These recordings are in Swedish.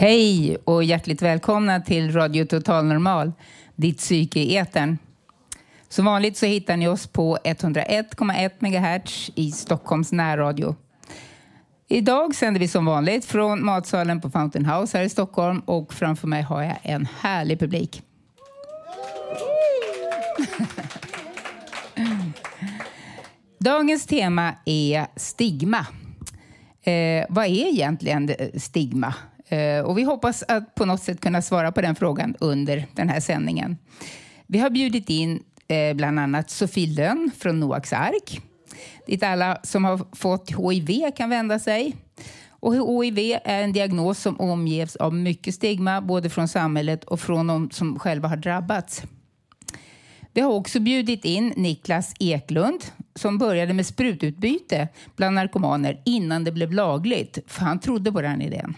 Hej och hjärtligt välkomna till Radio Total Normal, ditt psyke i etern. Som vanligt så hittar ni oss på 101,1 MHz i Stockholms närradio. Idag sänder vi som vanligt från matsalen på Fountain House här i Stockholm och framför mig har jag en härlig publik. Dagens tema är stigma. Eh, vad är egentligen stigma? Eh, och vi hoppas att på något sätt kunna svara på den frågan under den här sändningen. Vi har bjudit in eh, bland annat Sofie Lönn från Noaks ark dit alla som har fått HIV kan vända sig. Och HIV är en diagnos som omges av mycket stigma både från samhället och från de som själva har drabbats. Vi har också bjudit in Niklas Eklund som började med sprututbyte bland narkomaner innan det blev lagligt, för han trodde på den idén.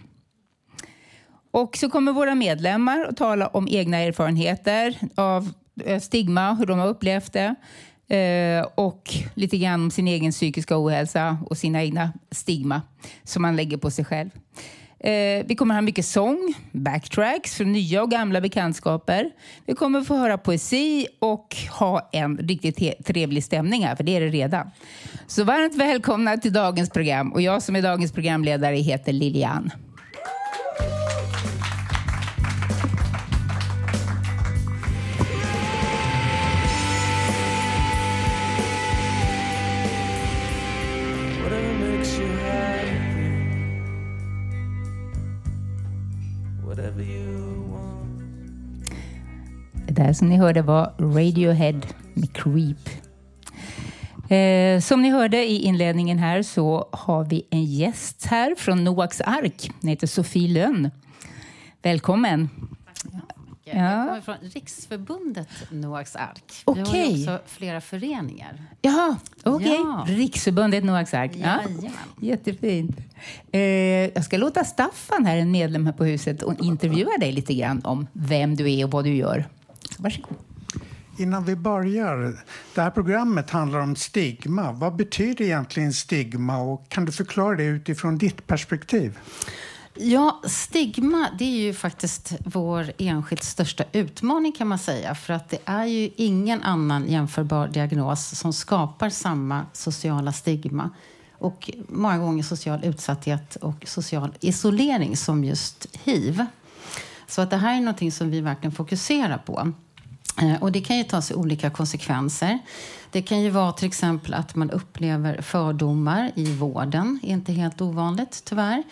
Och så kommer våra medlemmar att tala om egna erfarenheter av eh, stigma, hur de har upplevt det eh, och lite grann om sin egen psykiska ohälsa och sina egna stigma som man lägger på sig själv. Eh, vi kommer ha mycket sång, backtracks från nya och gamla bekantskaper. Vi kommer få höra poesi och ha en riktigt trevlig stämning här, för det är det redan. Så varmt välkomna till dagens program. Och jag som är dagens programledare heter Lilian. Här som ni hörde var Radiohead med Creep. Eh, som ni hörde i inledningen här så har vi en gäst här från Noaks ark. Hon heter Sofie Lönn. Välkommen. Ja. Jag kommer från Riksförbundet Noaks ark. Okay. Vi har också flera föreningar. Jaha, okej. Okay. Ja. Riksförbundet Noaks ark. Ja. Jättefint. Eh, jag ska låta Staffan, här, en medlem här på huset, och intervjua dig lite grann om vem du är och vad du gör. Varsågod. Innan vi börjar, det här programmet handlar om stigma. Vad betyder egentligen stigma och kan du förklara det utifrån ditt perspektiv? Ja, stigma det är ju faktiskt vår enskilt största utmaning kan man säga. För att det är ju ingen annan jämförbar diagnos som skapar samma sociala stigma och många gånger social utsatthet och social isolering som just hiv. Så att det här är något som vi verkligen fokuserar på. Eh, och det kan ju ta sig olika konsekvenser. Det kan ju vara till exempel att man upplever fördomar i vården. Det är inte helt ovanligt, tyvärr.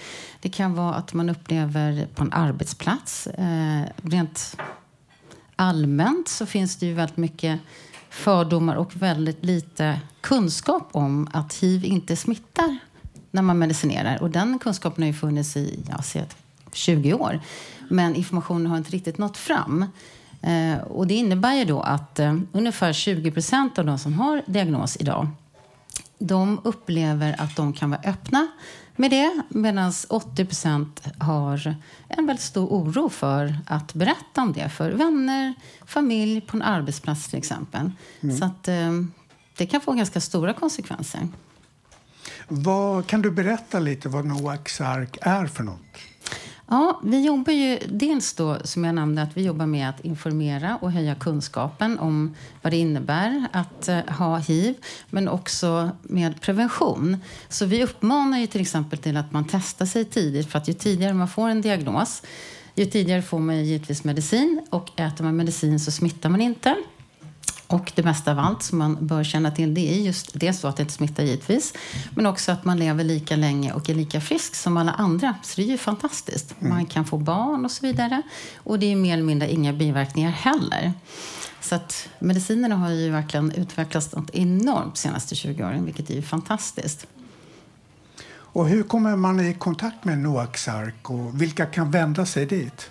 Det kan vara att man upplever på en arbetsplats. Eh, rent allmänt så finns det ju väldigt mycket fördomar och väldigt lite kunskap om att hiv inte smittar när man medicinerar. Och den kunskapen har ju funnits i ja, 20 år. Men informationen har inte riktigt nått fram. Eh, och det innebär ju då att eh, ungefär 20 procent av de som har diagnos idag de upplever att de kan vara öppna med det medan 80 procent har en väldigt stor oro för att berätta om det för vänner, familj, på en arbetsplats till exempel. Mm. Så att, eh, det kan få ganska stora konsekvenser. Vad, kan du berätta lite vad Noaks ark är för något? Ja, vi jobbar ju dels då, som jag nämnde, att vi jobbar med att informera och höja kunskapen om vad det innebär att eh, ha hiv, men också med prevention. Så vi uppmanar ju till exempel till att man testar sig tidigt, för att ju tidigare man får en diagnos, ju tidigare får man givetvis medicin och äter man medicin så smittar man inte. Och det mesta av allt som man bör känna till det är just dels att det inte smittar givetvis, men också att man lever lika länge och är lika frisk som alla andra. Så det är ju fantastiskt. Mm. Man kan få barn och så vidare. Och det är mer eller mindre inga biverkningar heller. Så att medicinerna har ju verkligen utvecklats något enormt de senaste 20 åren, vilket är ju fantastiskt. Och hur kommer man i kontakt med Noaks ark och vilka kan vända sig dit?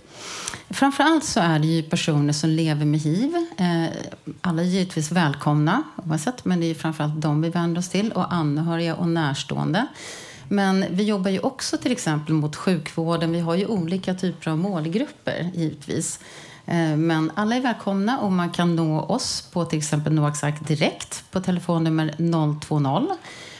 Framförallt så är det ju personer som lever med hiv. Eh, alla är givetvis välkomna oavsett, men det är framförallt de vi vänder oss till och anhöriga och närstående. Men vi jobbar ju också till exempel mot sjukvården. Vi har ju olika typer av målgrupper givetvis. Eh, men alla är välkomna och man kan nå oss på till exempel Noaks Ark direkt på telefonnummer 020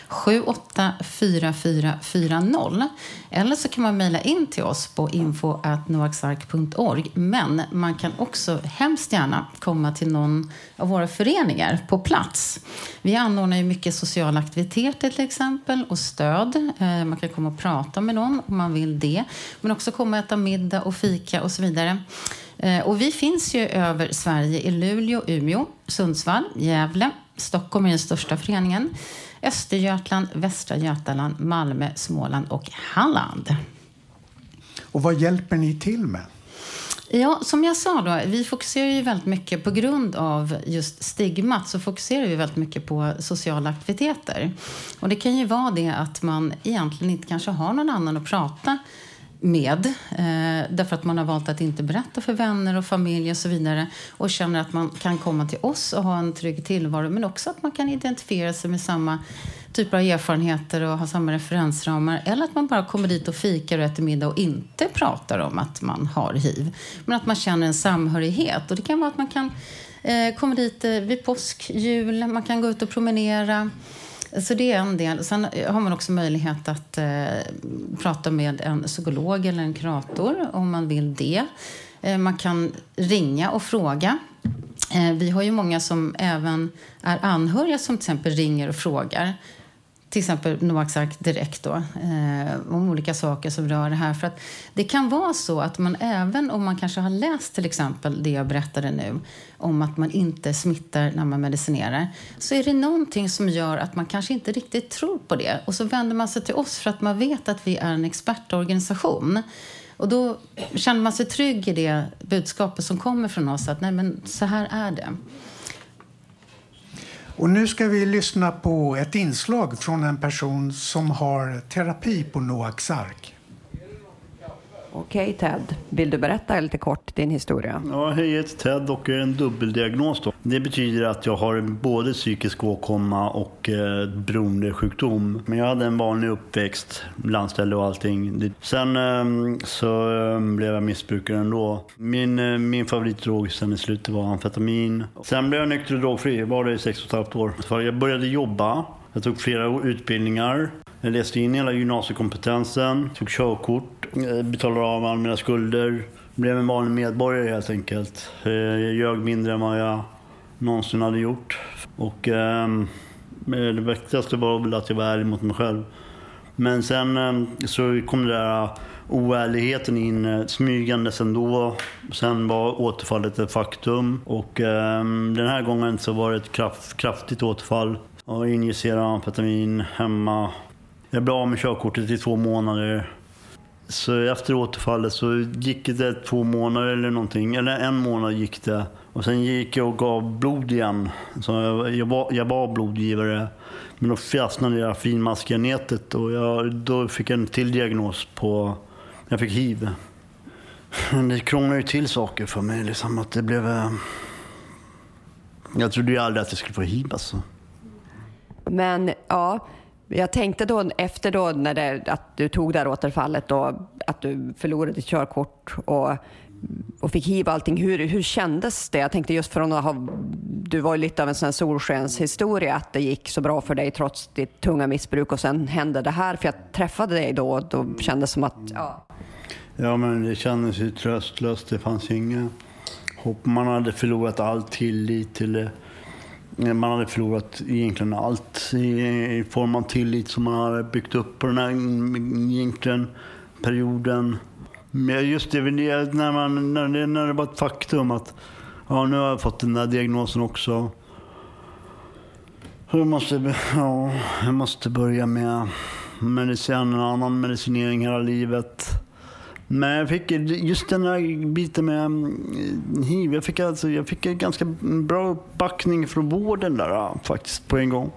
784440. Eller så kan man mejla in till oss på info.noaksark.org. Men man kan också hemskt gärna komma till någon av våra föreningar på plats. Vi anordnar ju mycket sociala aktiviteter till exempel och stöd. Eh, man kan komma och prata med någon om man vill det. Men också komma och äta middag och fika och så vidare. Eh, och vi finns ju över Sverige i Luleå, Umeå, Sundsvall, Gävle. Stockholm är den största föreningen. Östergötland, Västra Götaland, Malmö, Småland och Halland. Och vad hjälper ni till med? Ja, som jag sa då, vi fokuserar ju väldigt mycket på grund av just stigmat så fokuserar vi väldigt mycket på sociala aktiviteter. Och det kan ju vara det att man egentligen inte kanske har någon annan att prata med. Eh, därför att man har valt att inte berätta för vänner och familj och så vidare. Och känner att man kan komma till oss och ha en trygg tillvaro. Men också att man kan identifiera sig med samma typer av erfarenheter och ha samma referensramar. Eller att man bara kommer dit och fikar och äter middag och inte pratar om att man har hiv. Men att man känner en samhörighet. Och det kan vara att man kan eh, komma dit eh, vid påsk, jul, man kan gå ut och promenera. Så det är en del. Sen har man också möjlighet att eh, prata med en psykolog eller en kurator om man vill det. Eh, man kan ringa och fråga. Eh, vi har ju många som även är anhöriga som till exempel ringer och frågar till exempel Noaks ark direkt då, eh, om olika saker som rör det här. För att det kan vara så att man även om man kanske har läst till exempel det jag berättade nu om att man inte smittar när man medicinerar så är det någonting som gör att man kanske inte riktigt tror på det. Och så vänder man sig till oss för att man vet att vi är en expertorganisation. Och då känner man sig trygg i det budskapet som kommer från oss att nej men så här är det. Och nu ska vi lyssna på ett inslag från en person som har terapi på Noaks ark. Okej Ted, vill du berätta lite kort din historia? Ja, hej, jag heter Ted och är en dubbeldiagnos. Då. Det betyder att jag har både psykisk åkomma och eh, beroendesjukdom. Men jag hade en vanlig uppväxt, landställe och allting. Sen eh, så eh, blev jag missbrukare ändå. Min, eh, min favoritdrog sen i slutet var amfetamin. Sen blev jag nykter och drogfri, var det i sex och ett halvt år. Så jag började jobba. Jag tog flera utbildningar. Jag läste in hela gymnasiekompetensen, tog körkort, eh, betalade av alla mina skulder. Blev en vanlig medborgare helt enkelt. Eh, jag ljög mindre än vad jag någonsin hade gjort. Och ehm, eh, det viktigaste var väl att jag var ärlig mot mig själv. Men sen eh, så kom den där eh, oärligheten in eh, smygandes ändå. Sen var återfallet ett faktum. Och eh, den här gången så var det ett kraft, kraftigt återfall. Jag injicerade amfetamin hemma jag blev av med körkortet i två månader. Så efter återfallet så gick det två månader eller någonting. Eller en månad gick det. Och sen gick jag och gav blod igen. Så jag, jag, var, jag var blodgivare. Men då fastnade det där finmaskiga nätet och jag, då fick jag en till diagnos på... Jag fick hiv. Det krånglade ju till saker för mig. Liksom att det blev... Eh, jag trodde ju aldrig att jag skulle få hiv alltså. Men ja, jag tänkte då efter då när det, att du tog det här återfallet då, att du förlorade ditt körkort och, och fick hiv och allting. Hur, hur kändes det? Jag tänkte just från att ha, du var ju lite av en sån solskenshistoria att det gick så bra för dig trots ditt tunga missbruk och sen hände det här. För jag träffade dig då och då kändes det som att, ja. Ja men det kändes ju tröstlöst. Det fanns inga hopp. Man hade förlorat all tillit till det man hade förlorat egentligen allt i, form av tillit som man hade byggt upp på den här egentligen perioden. Men just det, när, man, när, det, när det var ett faktum att ja, nu har jag fått den där diagnosen också. Jag måste, ja, jag måste börja med medicin, en annan medicinering hela livet. Men jag fick just den här biten med mm, hiv. Jag fick, alltså, jag fick en ganska bra backning från vården där faktiskt på en gång.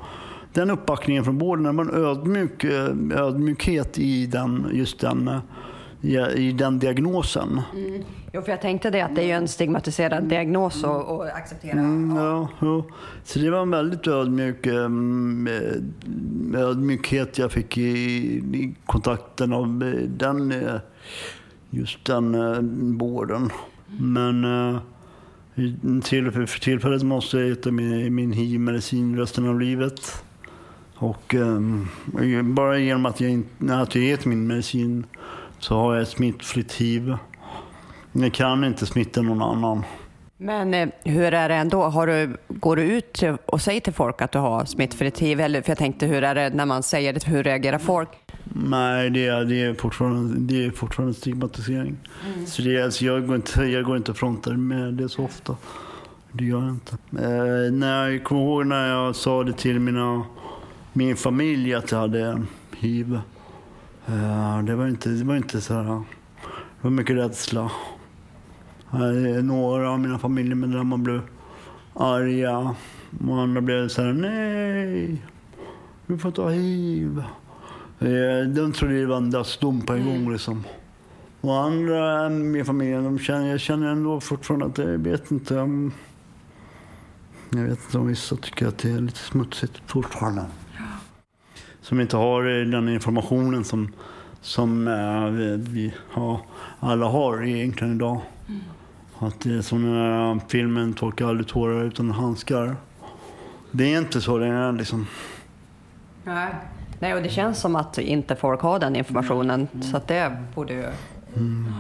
den uppbackningen från vården, det var en ödmjuk, eh, ödmjukhet i den, just den, eh, i den diagnosen. Mm. Jo, för jag tänkte det att det är ju en stigmatiserad diagnos att acceptera. Mm, ja, ja. Så det var en väldigt ödmjuk um, ödmjukhet jag fick i, i kontakten av den, just den eh, vården. Men eh, till, för tillfället måste jag äta min, min hiv-medicin resten av livet. Och eh, bara genom att jag, att jag äter min medicin så har jag ett smittfritt hiv. Jag kan inte smitta någon annan. Men eh, hur är det ändå? Har du, går du ut och säger till folk att du har smittfritt hiv? Eller, för jag tänkte, hur är det när man säger det? Hur reagerar folk? Nej, det är, det är, fortfarande, det är fortfarande stigmatisering. Mm. Så det alltså jag, går inte, jag går inte och frontar med det så ofta. Det gör jag inte. Eh, när jag kommer ihåg när jag sa det till mina, min familj att jag hade hiv. Eh, det var inte, det var inte så här... Det var mycket rädsla. Eh, några av mina familjemedlemmar blev arga. Och andra blev så här, nej, du får ta hiv. Eh, de trodde det var en dödsdom på en mm. gång. Liksom. Och andra i familjen, de känner, jag känner ändå fortfarande att jag vet inte om... Jag vet inte om vissa tycker att det är lite smutsigt fortfarande. Som inte har den informationen som, som äh, vi, vi har, alla har egentligen idag. Att det är som den här filmen Torka aldrig tårar utan handskar. Det är inte så det är liksom. Nej. Nej, och det känns som att inte folk har den informationen. Mm. Så att det borde ju... Mm.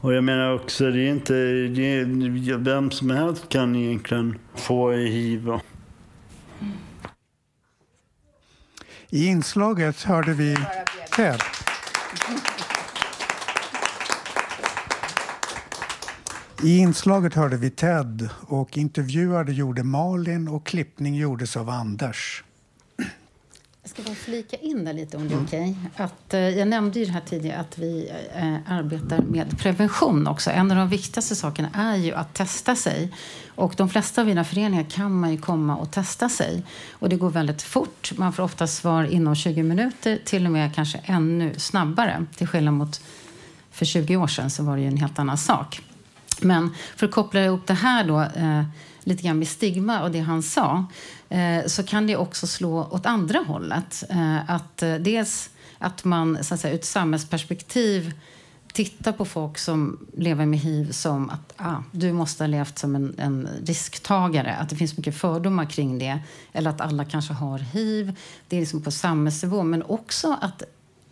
Och jag menar också, det är inte... Det är, vem som helst kan egentligen få hiv. I inslaget hörde vi Ted. I inslaget hörde vi Ted och intervjuade gjorde Malin och klippning gjordes av Anders. Jag ska bara flika in där lite om det är mm. okej. Okay. eh, jag nämnde ju här tidigare att vi eh, arbetar med prevention också. En av de viktigaste sakerna är ju att testa sig. Och de flesta av mina föreningar kan man ju komma och testa sig. Och det går väldigt fort. Man får ofta svar inom 20 minuter, till och med kanske ännu snabbare. Till skillnad mot för 20 år sedan så var det ju en helt annan sak. Men för att koppla ihop det här då, eh, lite grann med stigma och det han sa, eh, så kan det också slå åt andra hållet. Eh, att eh, dels att man så att säga, ur ett samhällsperspektiv tittar på folk som lever med hiv som att ah, du måste ha levt som en, en, risktagare. Att det finns mycket fördomar kring det. Eller att alla kanske har hiv. Det är liksom på samhällsnivå. Men också att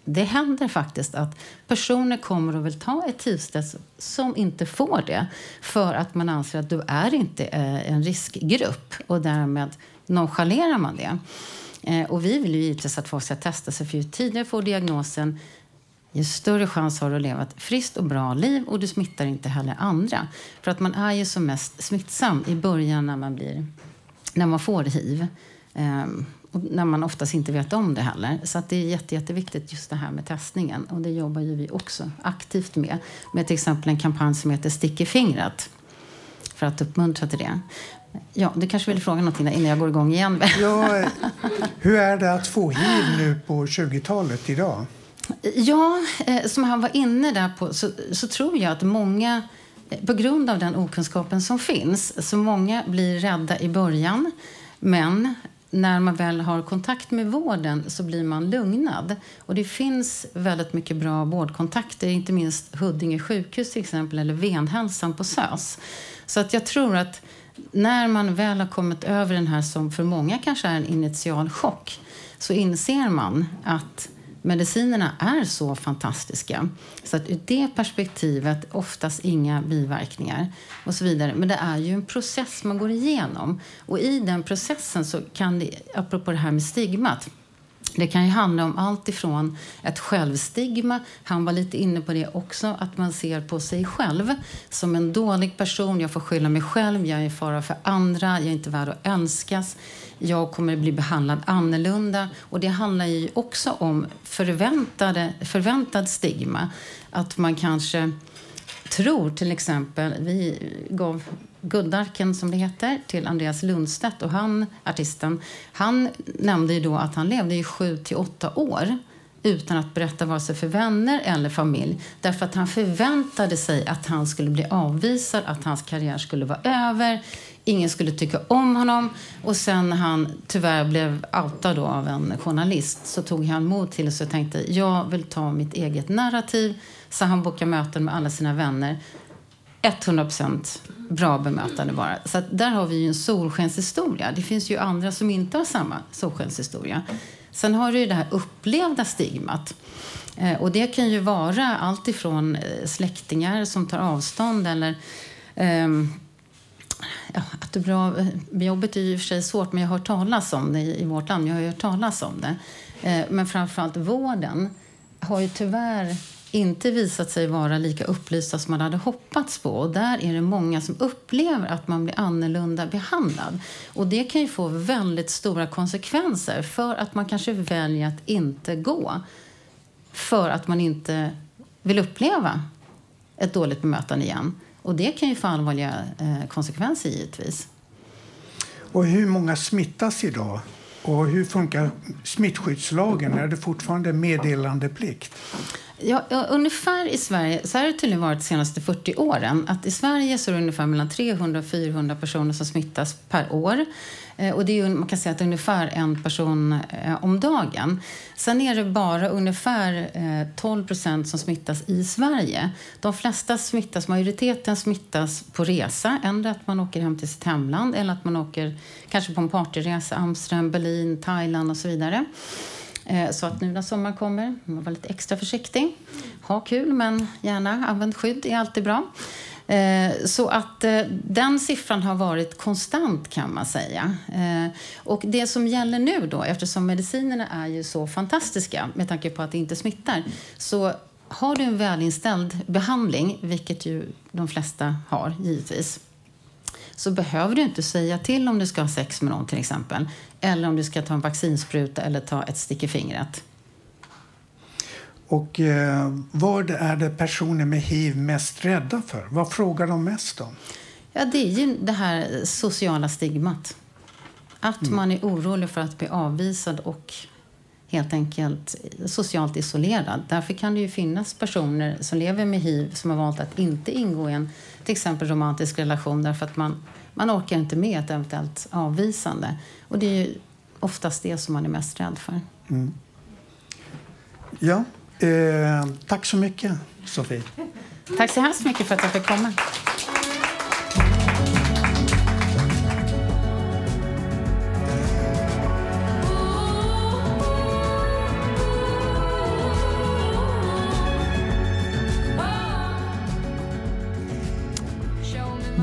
det händer faktiskt att personer kommer och vill ta ett tidstest som inte får det för att man anser att du är inte eh, en riskgrupp och därmed nonchalerar man det. Eh, och vi vill ju givetvis att folk ska testa sig för ju tidigare får diagnosen ju större chans har du att leva ett friskt och bra liv och du smittar inte heller andra. För att man är ju som mest smittsam i början när man, blir, när man får hiv. Um, och när man oftast inte vet om det heller. Så att det är jätte, jätteviktigt just det här med testningen. Och det jobbar ju vi också aktivt med. Med till exempel en kampanj som heter Stick i fingret. För att uppmuntra till det. Ja, du kanske vill fråga någonting innan jag går igång igen? Ja, hur är det att få hiv nu på 20-talet idag? Ja, eh, som han var inne där på så, så tror jag att många eh, på grund av den okunskapen som finns, så många blir rädda i början. Men när man väl har kontakt med vården så blir man lugnad. Och det finns väldigt mycket bra vårdkontakter, inte minst Huddinge sjukhus till exempel, eller Venhälsan på SÖS. Så att jag tror att när man väl har kommit över den här som för många kanske är en initial chock så inser man att medicinerna är så fantastiska. Så att ur det perspektivet oftast inga biverkningar och så vidare. Men det är ju en process man går igenom. Och i den processen så kan det, apropå det här med stigmat, det kan ju handla om allt ifrån ett självstigma, han var lite inne på det också, att man ser på sig själv som en dålig person, jag får skylla mig själv, jag är fara för andra, jag är inte värd att önskas jag kommer att bli behandlad annorlunda. Och det handlar ju också om förväntade, förväntad stigma. Att man kanske tror till exempel, vi gav Guddarken som det heter till Andreas Lundstedt och han, artisten, han nämnde ju då att han levde i sju till åtta år utan att berätta vare sig för vänner eller familj. Därför att han förväntade sig att han skulle bli avvisad, att hans karriär skulle vara över. Ingen skulle tycka om honom. Och sen när han tyvärr blev outad då av en journalist så tog han mod till sig och tänkte jag vill ta mitt eget narrativ. Så han bokade möten med alla sina vänner. 100 procent bra bemötande bara. Så där har vi ju en solskenshistoria. Det finns ju andra som inte har samma solskenshistoria. Sen har du ju det här upplevda stigmat. Eh, och det kan ju vara allt ifrån eh, släktingar som tar avstånd eller um, ja, att det bra, eh, jobbet är ju i och för sig svårt, men jag har hört talas om det i, vårt land. Jag har hört talas om det. Men framförallt vården har ju tyvärr inte visat sig vara lika upplysta som man hade hoppats på. Och där är det många som upplever att man blir annorlunda behandlad. Och det kan ju få väldigt stora konsekvenser för att man kanske väljer att inte gå. För att man inte vill uppleva ett dåligt bemötande igen. Och det kan ju få allvarliga eh, konsekvenser givetvis. Och hur många smittas idag? Och hur funkar smittskyddslagen? Är det fortfarande meddelandeplikt? Ja, ungefär i Sverige, så har det tydligen varit de senaste 40 åren, att i Sverige så är det ungefär mellan 300 och 400 personer som smittas per år. Eh, och det är, man kan säga att det är ungefär en person eh, om dagen. Sen är det bara ungefär eh, 12 procent som smittas i Sverige. De flesta smittas, majoriteten smittas på resa. Ändå att man åker hem till sitt hemland eller att man åker kanske på en partyresa, Amsterdam, Berlin, Thailand och så vidare. Eh, så att nu när sommaren kommer, man var lite extra försiktig. Ha kul, men gärna använd skydd, är alltid bra. Eh, så att eh, den siffran har varit konstant kan man säga. Och det som gäller nu då, eftersom medicinerna är ju så fantastiska med tanke på att det inte smittar, så har du en välinställd behandling, vilket ju de flesta har givetvis, så behöver du inte säga till om du ska ha sex med någon till exempel. Eller om du ska ta en vaccinspruta eller ta ett stick i fingret. Och eh, vad är det personer med hiv mest rädda för? Vad frågar de mest om? Ja, det är ju det här sociala stigmat. Att mm. man är orolig för att bli avvisad och helt enkelt socialt isolerad. Därför kan det ju finnas personer som lever med hiv som har valt att inte ingå i en till exempel romantisk relation därför att man, man orkar inte med ett eventuellt avvisande. Och det är ju oftast det som man är mest rädd för. Mm. Ja, eh, tack så mycket Sofie. Tack så hemskt mycket för att jag fick komma.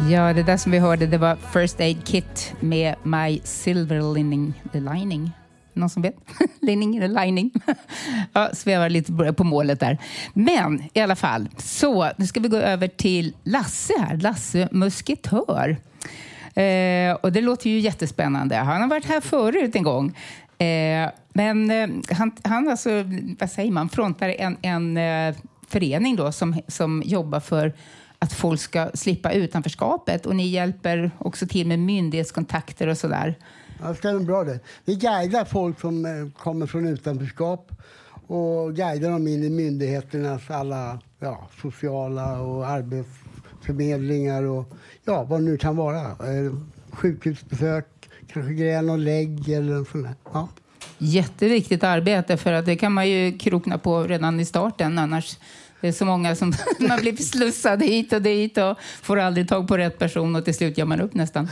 Ja, det där som vi hörde det var First Aid Kit med My Silver Lining. lining. Någon som vet? Linning eller lining? ja, svävar lite på målet där. Men i alla fall, så nu ska vi gå över till Lasse här. Lasse Musketör. Eh, och det låter ju jättespännande. Han har varit här förut en gång. Eh, men eh, han, han alltså, vad säger man, frontar en, en eh, förening då som, som jobbar för att folk ska slippa utanförskapet och ni hjälper också till med myndighetskontakter och sådär. Ja, det stämmer bra det. Vi guidar folk som eh, kommer från utanförskap och guidar dem in i myndigheternas alla ja, sociala och arbetsförmedlingar och ja, vad det nu kan vara. Eh, sjukhusbesök, kanske gräva någon lägg eller sånt Ja. Jätteviktigt arbete för att det kan man ju krokna på redan i starten annars det är så många som man blir slussad hit och dit och får aldrig tag på rätt person och till slut gör man upp nästan.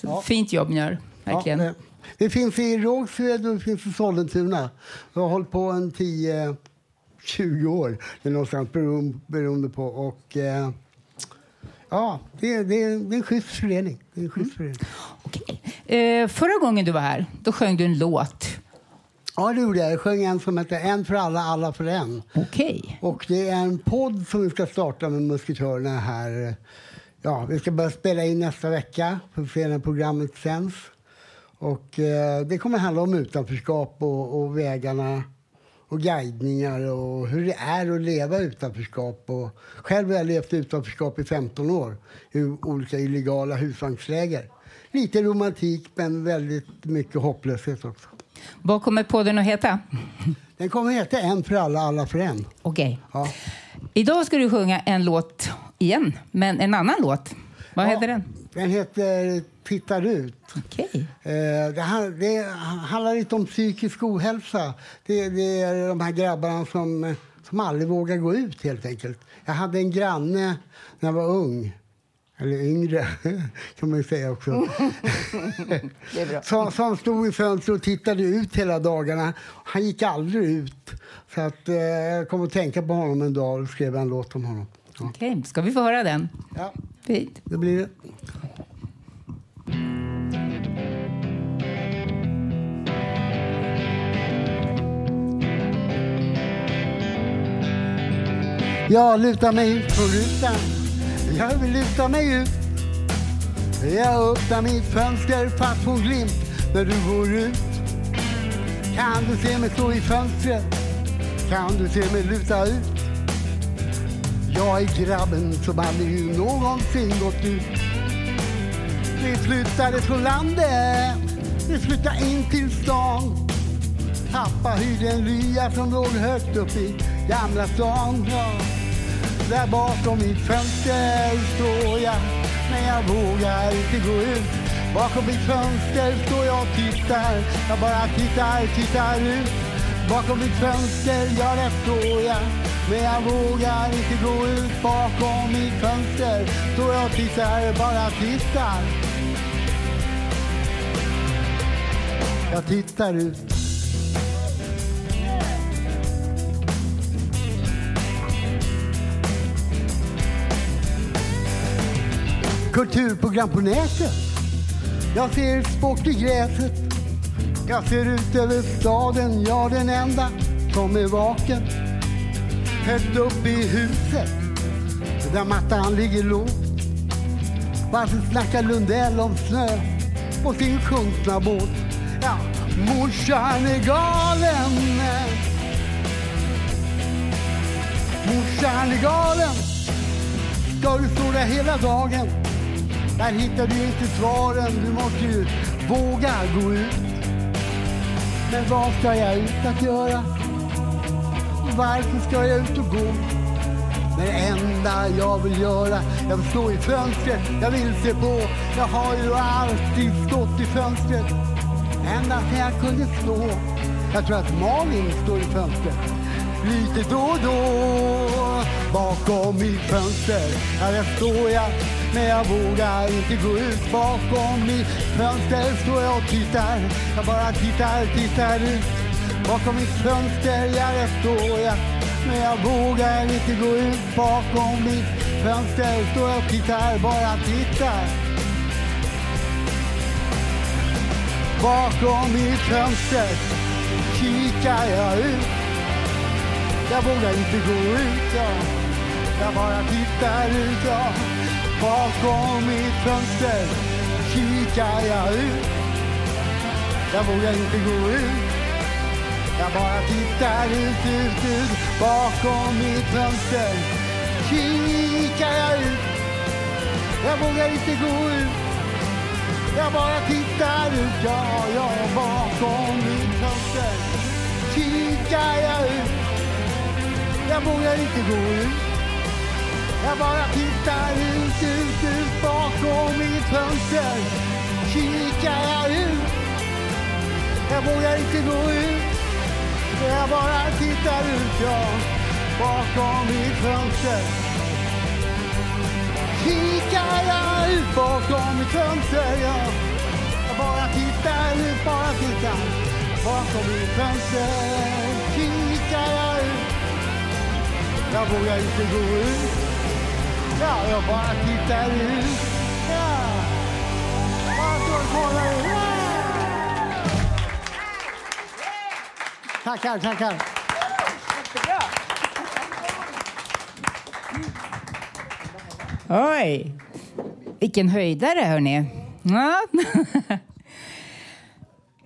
Så ja. Fint jobb ni gör, verkligen. Ja, det finns i Rågsved och det finns i Sollentuna. Jag har hållit på en 10-20 år, det är någonstans beroende på. Och, eh, ja, det, det, det är en schysst förening. Det är en schysst mm. förening. Okay. Eh, förra gången du var här, då sjöng du en låt Ja, det gjorde jag. Jag sjöng en som heter En för alla, alla för en. Okej. Okay. Och det är en podd som vi ska starta med Musketörerna här. Ja, vi ska börja spela in nästa vecka för att se när programmet sänds. Och eh, det kommer handla om utanförskap och, och vägarna och guidningar och hur det är att leva utanförskap. Och själv har jag levt utanförskap i 15 år i olika illegala husvagnsläger. Lite romantik, men väldigt mycket hopplöshet också. Vad kommer podden att heta? Den kommer att heta En för alla, alla för en. Okej. Ja. Idag ska du sjunga en låt igen, men en annan låt. Vad Ja. heter den? Den heter Tittar ut. Okej. Eh, det, han- det handlar lite om psykisk ohälsa. Det, det är de här grabbarna som, som aldrig vågar gå ut, helt enkelt. Jag hade en granne när jag var ung. Eller yngre, kan man ju säga också. Som, som stod i fönstret och tittade ut hela dagarna. Han gick aldrig ut. Så att, eh, jag kom att tänka på honom en dag och skrev en låt om honom. Ja, Okej, ska vi få höra den? ja Fint. det blir det. Jag lutar mig ut från rutan. Jag vill luta mig ut. Jag öppnar mitt fönster för att få en glimt när du går ut. Kan du se mig stå i fönstret? Kan du se mig luta ut? Jag är grabben som aldrig någonsin gått ut. Vi flyttade från landet, vi flyttade in till stan. Pappa hyrde en lya som låg högt upp i Gamla stan. Ja. Där bakom mitt fönster står jag, men jag vågar inte gå ut. Bakom mitt fönster står jag och tittar, jag bara tittar, tittar ut. Bakom mitt fönster, ja där står jag, men jag vågar inte gå ut. Bakom mitt fönster står jag och tittar, bara tittar. Jag tittar ut. Kulturprogram på nätet. Jag ser sport i gräset. Jag ser ut över staden, jag den enda som är vaken. Högt upp i huset, där mattan ligger lågt. Varför snackar Lundell om snö på sin sjunkna båt? Ja, morsan är galen. Morsan är galen. Ska du stå där hela dagen? Där hittar du inte svaren, du måste ju våga gå ut. Men vad ska jag ut att göra? Varför ska jag ut och gå? Det enda jag vill göra, jag vill stå i fönstret, jag vill se på. Jag har ju alltid stått i fönstret, ända sedan jag kunde stå. Jag tror att Malin står i fönstret lite då och då. Bakom mitt fönster, ja där står jag, men jag vågar inte gå ut. Bakom mitt fönster står jag och tittar, jag bara tittar, tittar ut. Bakom mitt fönster, ja där står jag, men jag vågar inte gå ut. Bakom mitt fönster står jag och tittar, bara tittar. Bakom mitt fönster kikar jag ut. Jag vågar inte gå ut, ja. Jag bara tittar ut, ja. Bakom mitt fönster kikar jag ut. Jag vågar inte gå ut. Jag bara tittar ut, ut, ut. Bakom mitt fönster kikar jag ut. Jag vågar inte gå ut. Jag bara tittar ut, ja, ja. Bakom mitt fönster kikar jag ut. Jag vågar inte gå ut. Jag bara tittar ut, ut, ut bakom mitt fönster. Kikar jag ut. Jag vågar inte gå ut. Jag bara tittar ut, ja, bakom mitt fönster. Kikar jag ut bakom mitt fönster, ja. Jag bara tittar ut, bara tittar. Bakom mitt fönster kikar jag ut. Jag vågar inte gå ut. Ja, jag bara tittar ut. Ja. Bara står och kollar ut. Ja. Tackar, tackar. Oj! Vilken höjdare, hörni. Ja.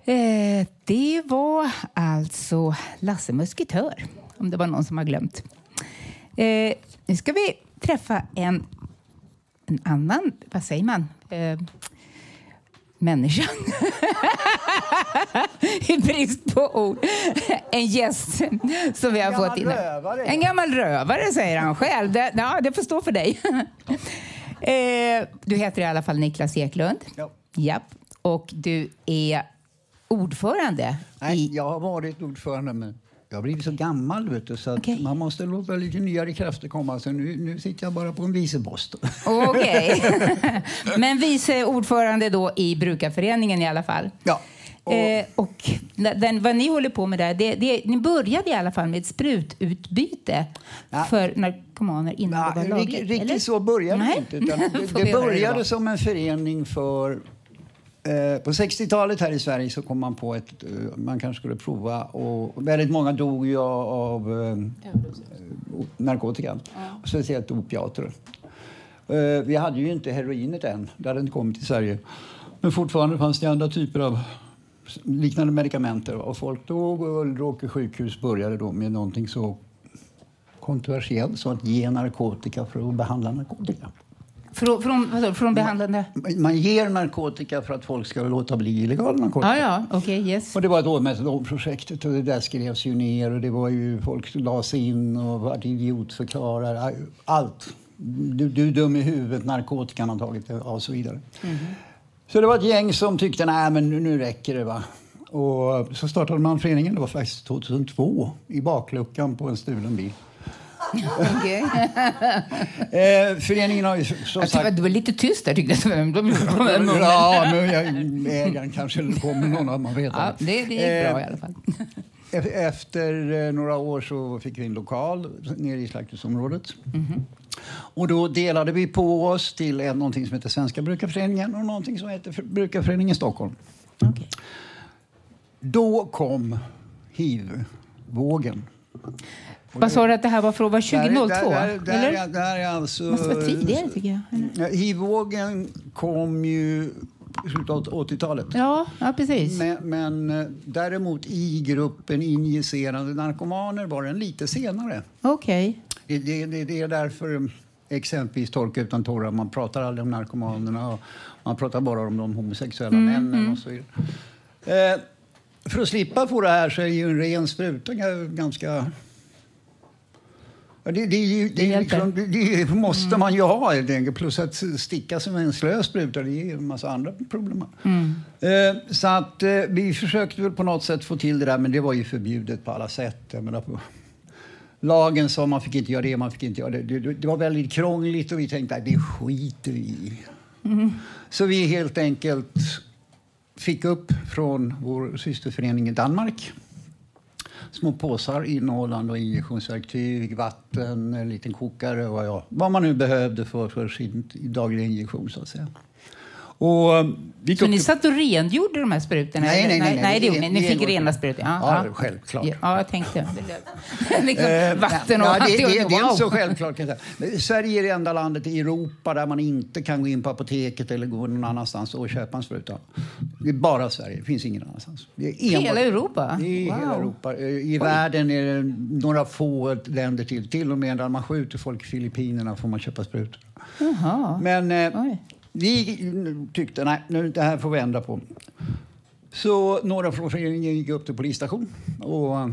Eh, det var alltså Lasse Musketör, om det var någon som har glömt. Eh, nu ska vi träffa en, en annan, vad säger man, eh, människa. I brist på ord. En gäst som vi har fått in. rövare. En gammal rövare, säger han själv. Det, ja, det får stå för dig. eh, du heter i alla fall Niklas Eklund. Ja. Japp. Och du är ordförande Nej, i... jag har varit ordförande men jag har blivit så gammal vet du, så att Okej. man måste låta lite nyare krafter komma. Så nu, nu sitter jag bara på en vicepost. Okej. Men vice ordförande då i Brukarföreningen i alla fall. Ja. Och, Eh, och den, vad ni håller på med där, det, det, ni började i alla fall med ett sprututbyte Ja. för narkomaner innan Ja, det var lagligt? riktigt, så började Nej. inte. Det, det började som en förening för... Eh, på 60-talet här i Sverige så kom man på att eh, man kanske skulle prova. Och väldigt många dog ju av eh, narkotika, speciellt opiater. Eh, vi hade ju inte heroinet än, det hade inte kommit till Sverige. Men fortfarande fanns det andra typer av liknande medikamenter. Och folk dog och Ulleråker sjukhus började då med någonting så kontroversiellt som att ge narkotika för att behandla narkotika. Från, från, från behandlande... Man ger narkotika för att folk ska låta bli illegal narkotika. Ja, ja, okej, yes. Och det var då metadonprojektet och det där skrevs ju ner och det var ju folk la sig in och var idiotförklarar. Allt. Du, du är dum i huvudet, narkotikan har tagit det och så vidare. Så det var ett gäng som tyckte nej men nu, nu räcker det va. Och så startade man föreningen, det var faktiskt 2002, i bakluckan på en stulen bil. Okej. Eh, föreningen har ju som Jag tyckte sagt... det var lite tyst där tyckte jag. Ja, men jag, ägaren kanske kommer någon av man vet Ja, det, det gick bra i Eh, alla fall. E- Efter eh, några år så fick vi en lokal nere i slakthusområdet. Och då delade vi på oss till en, någonting som heter Svenska Brukarföreningen och någonting som heter För- Brukarföreningen Stockholm. Okej. Då kom hiv-vågen. Vad sa du att det här var från? Var 2002? Där, där, där, eller? där, där är alltså... måste vara tidigare tycker jag. Hiv-vågen kom ju slutet av 80-talet. Ja, ja precis. Men, men eh, däremot i gruppen injicerande narkomaner var den lite senare. Okej. Det, det, det, det är därför eh, exempelvis Torka utan tårar, man pratar aldrig om narkomanerna och man pratar bara om de homosexuella männen och så vidare. Eh, för att slippa få det här så är ju en ren spruta ga- ganska... Ja, det, det, det, liksom, det, det måste man ju ha helt enkelt. Plus att sticka som en slö spruta, det ger en massa andra problem. Eh, så att eh, vi försökte väl på något sätt få till det där, men det var ju förbjudet på alla sätt. Jag menar, på, lagen sa man fick inte göra det, man fick inte göra det. Det, var väldigt krångligt och vi tänkte att det skiter vi i. Så vi helt enkelt fick upp från vår systerförening i Danmark små påsar innehållande injektionsverktyg, vatten, en liten kokare och ja, vad man nu behövde för, för sin dagliga injektion. Så att säga. Och, eh, vi Så ni satt och rengjorde de här sprutorna? Nej, nej, nej, nej. nej det gjorde ni. Ni fick rena sprutor? Ja, självklart. Ja, ja, jag tänkte. liksom, Eh, vatten och ja, det, det, det är så självklart. Kan jag säga. Sverige är det enda landet i Europa där man inte kan gå in på apoteket eller gå någon annanstans och köpa en spruta. Det är bara Sverige, det finns ingen annanstans. Det är enbart- Hela Europa? I Wow. hela Europa. Eh, I världen är det några få länder till. Till och med när man skjuter folk i Filippinerna får man köpa sprutor. Jaha. Men eh, Oj. Vi tyckte nej, nu, det här får vi ändra på. Så några från föreningen gick upp till polisstation och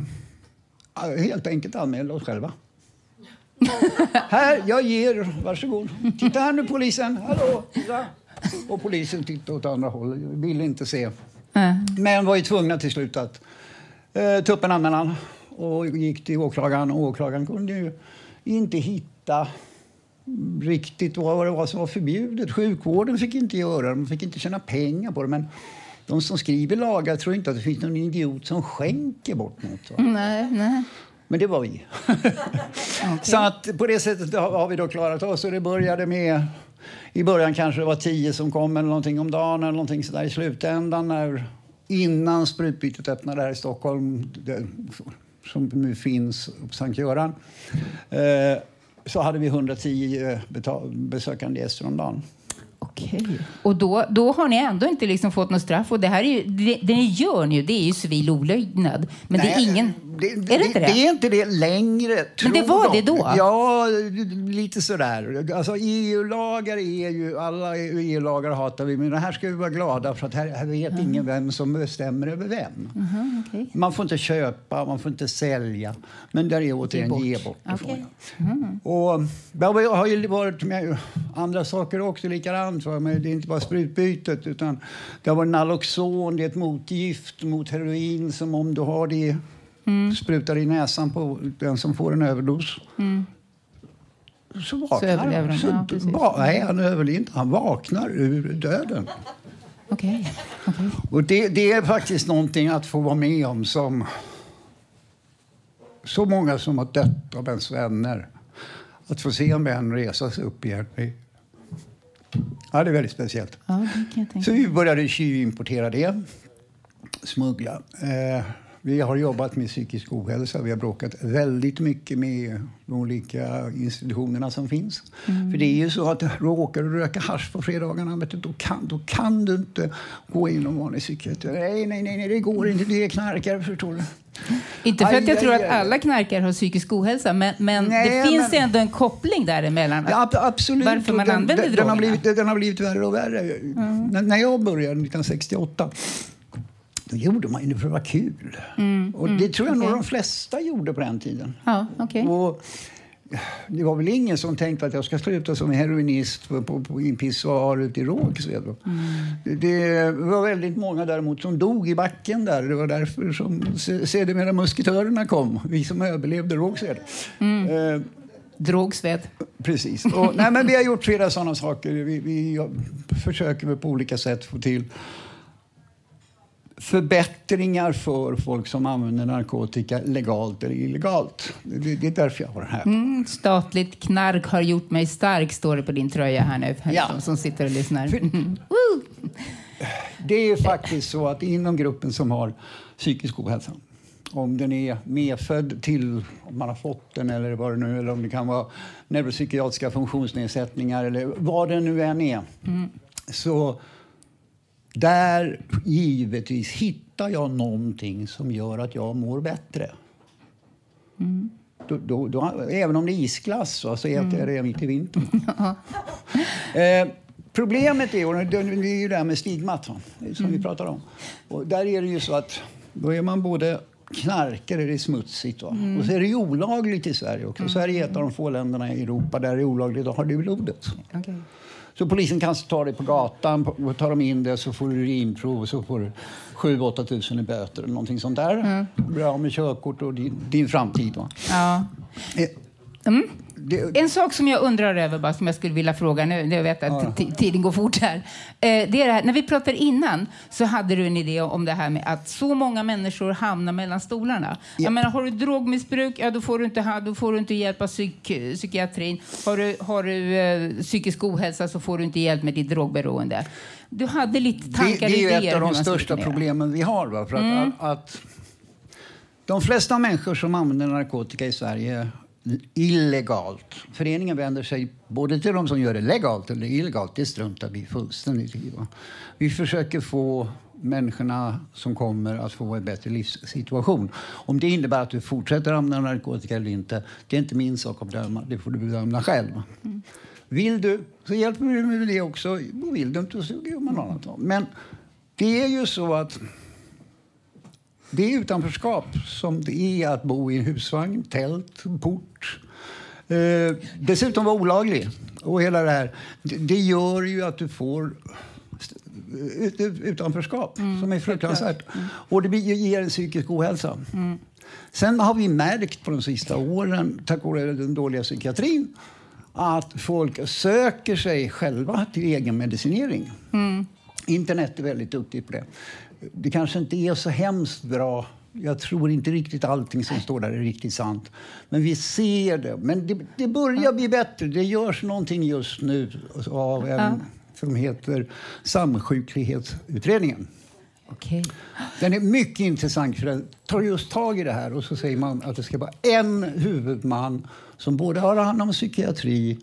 helt enkelt anmälde oss själva. här, jag ger, varsågod. Titta här nu polisen, hallå! Titta. Och polisen tittade åt andra hållet, ville inte se. Äh. Men var ju tvungna till slut att eh, ta upp en anmälan och gick till åklagaren. Och åklagaren kunde ju inte hitta riktigt vad det var som var förbjudet. Sjukvården fick inte göra det, de fick inte tjäna pengar på det. Men de som skriver lagar tror inte att det finns någon idiot som skänker bort något. va? Nej, nej. Men det var vi. Så att på det sättet har har vi då klarat oss. Och det började med... I början kanske det var tio som kom eller någonting om dagen eller någonting sådär. I slutändan när, innan sprutbytet öppnade här i Stockholm, det, som nu finns på Sankt Göran, eh, så hade vi 110 betal, besökande gäster om dagen. Okej. Och då, då har ni ändå inte liksom fått något straff. Och det här är ju, det, det ni gör nu, det är ju civil olydnad. Men det är ingen... Det, det, är det inte det? Det är inte det längre, Men det tror var de. det då? Ja, lite sådär. Alltså, EU-lagar är ju... Alla EU-lagar hatar vi, men det här ska vi vara glada för att här, här vet ingen vem som bestämmer över vem. Mhm, okej. Man får inte köpa, man får inte sälja. Men där är återigen bort. ge bort. Ifrån. Och jag har ju varit med andra saker också likadant. Men det är inte bara sprutbytet utan det har varit Naloxon, det är ett motgift mot heroin som om du har det sprutar i näsan på den som får en överdos. Så vaknar överlever han. han. Ja, precis. nej, han överlever inte. Han vaknar ur döden. Okej. okej. Och det, det är faktiskt någonting att få vara med om som så många som har dött av ens vänner. Att få se en vän resa sig upp igen. Ja, det är väldigt speciellt. Ja, Så vi började tjuvimportera det, smuggla. Eh, vi har jobbat med psykisk ohälsa. Vi har bråkat väldigt mycket med de olika institutionerna som finns. För det är ju så att råkar du röka hasch på fredagarna, vet du, då, kan, då kan du inte gå in och vanlig psykiater. Nej, nej, nej, nej, det går inte. Det är knarkare, förstår du. Inte för att jag tror att alla knarkare har psykisk ohälsa, men, men Nej, det finns men- ändå en koppling däremellan. Ja, ab- absolut. Varför man den, använder den, den, har blivit, den har blivit värre och värre. När, när jag började 1968 då gjorde man ju det för att vara kul. och det tror jag nog okej. de flesta gjorde på den tiden. Ja, okej. Och det var väl ingen som tänkte att jag ska sluta som heroinist på, på, på en pissoar ute i Rågsved. Det, det var väldigt många däremot som dog i backen där. Det var därför som se- sedermera musketörerna kom. Vi som överlevde Rågsved. Eh, Drogsved. Precis. Och, nej, men vi har gjort flera sådana saker. Vi, vi försöker på olika sätt få till förbättringar för folk som använder narkotika legalt eller illegalt. Det, det är därför jag har den här. Mm, statligt knark har gjort mig stark, står det på din tröja här nu. Ja. De som sitter och lyssnar. För- Mm. Det är faktiskt så att inom gruppen som har psykisk ohälsa om den är medfödd till, om man har fått den eller vad det nu eller om det kan vara neuropsykiatriska funktionsnedsättningar eller vad det nu än är. Så där givetvis hittar jag någonting som gör att jag mår bättre. Då, då, då, även om det är isglass så, så äter jag det mitt i vintern. eh, problemet är, och det, är ju det här med stigmat som vi pratar om. Och där är det ju så att då är man både knarkare, det är smutsigt. Va? Och så är det ju olagligt i Sverige också. Sverige är ett av de få länderna i Europa där det är olagligt att ha det i blodet. Okej. Så polisen kan ta dig på gatan, och tar de in det så får du urinprov och så får du 7-8 tusen i böter eller någonting sånt där. Bra med körkort och din, din framtid. Va? Ja. Mm. Det, En sak som jag undrar över, bara, som jag skulle vilja fråga nu, jag vet att tiden går fort här. Eh, det är det här, när vi pratade innan så hade du en idé om det här med att så många människor hamnar mellan stolarna. Jag menar, har du drogmissbruk, ja då får du inte, då får du inte hjälp av psyk, psykiatrin. Har du, har du eh, psykisk ohälsa så får du inte hjälp med ditt drogberoende. Du hade lite det, tankar det är ju ett av de största problemen vi har. Va? För att, att, att de flesta människor som använder narkotika i Sverige illegalt. Föreningen vänder sig både till de som gör det legalt eller illegalt. Det struntar vi fullständigt i. Va? Vi försöker få människorna som kommer att få en bättre livssituation. Om det innebär att du fortsätter använda narkotika eller inte, det är inte min sak att bedöma. Det får du bedöma själv. Vill du, så hjälper vi med det också. Vill du inte, så gör man annat. Men det är ju så att det är utanförskap som det är att bo i en husvagn, tält, port. Eh, dessutom vara olaglig. Och hela det här. Det, det gör ju att du får ut, ut, utanförskap som är fruktansvärt. Och det ger en psykisk ohälsa. Sen har vi märkt på de sista åren, tack vare den dåliga psykiatrin att folk söker sig själva till egenmedicinering. Internet är väldigt duktigt på det. Det kanske inte är så hemskt bra. Jag tror inte riktigt allting som står där är riktigt sant. Men vi ser det. Men det, det börjar bli bättre. Det görs någonting just nu av en som heter Samsjuklighetsutredningen. Okej. Den är mycket intressant för den tar just tag i det här och så säger man att det ska vara en huvudman som både har hand om psykiatri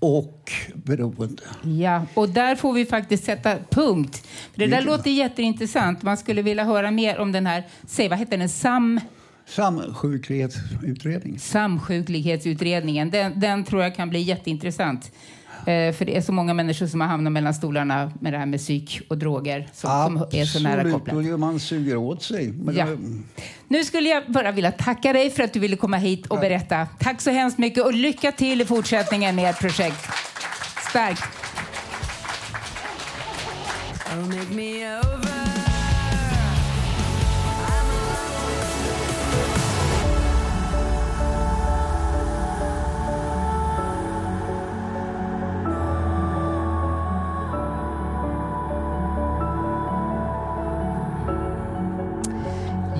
och beroende. Ja, och där får vi faktiskt sätta punkt. För det där låter jätteintressant. Man skulle vilja höra mer om den här, säg vad heter den, SAM... Samsjuklighetsutredningen. Samsjuklighetsutredningen. Den, den tror jag kan bli jätteintressant. Eh, för det är så många människor som har hamnat mellan stolarna med det här med psyk och droger som, som är så nära kopplat. Absolut, man suger åt sig. Men Ja. det- Nu skulle jag bara vilja tacka dig för att du ville komma hit och berätta. Tack så hemskt mycket och lycka till i fortsättningen med ert projekt. Starkt!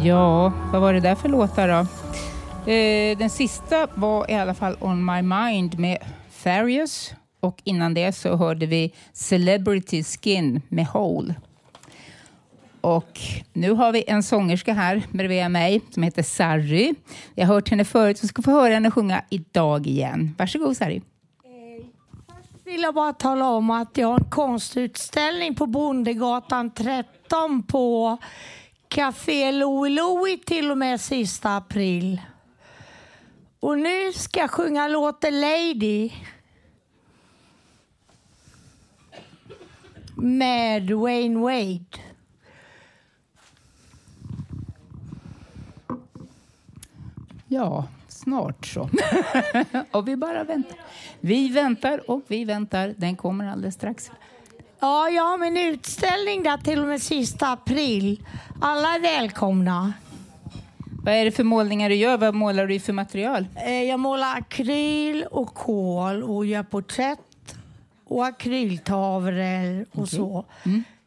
Ja, vad var det där för låtar då? Eh, den sista var i alla fall On My Mind med Farius och innan det så hörde vi Celebrity Skin med Hole. Och nu har vi en sångerska här bredvid mig som heter Sarri. Jag har hört henne förut och ska få höra henne sjunga idag igen. Varsågod Sarri. Eh, först vill jag bara tala om att jag har en konstutställning på Bondegatan 13 på Café Louie Louie till och med sista april. Och nu ska jag sjunga låten Lady med Wayne Wade. Ja, snart så. och vi bara väntar. Vi väntar och vi väntar. Den kommer alldeles strax. Ja, jag har min utställning där till och med sista april. Alla är välkomna. Vad är det för målningar du gör? Vad målar du i för material? Eh, Jag målar akryl och kol och gör porträtt och akryltavlor och så.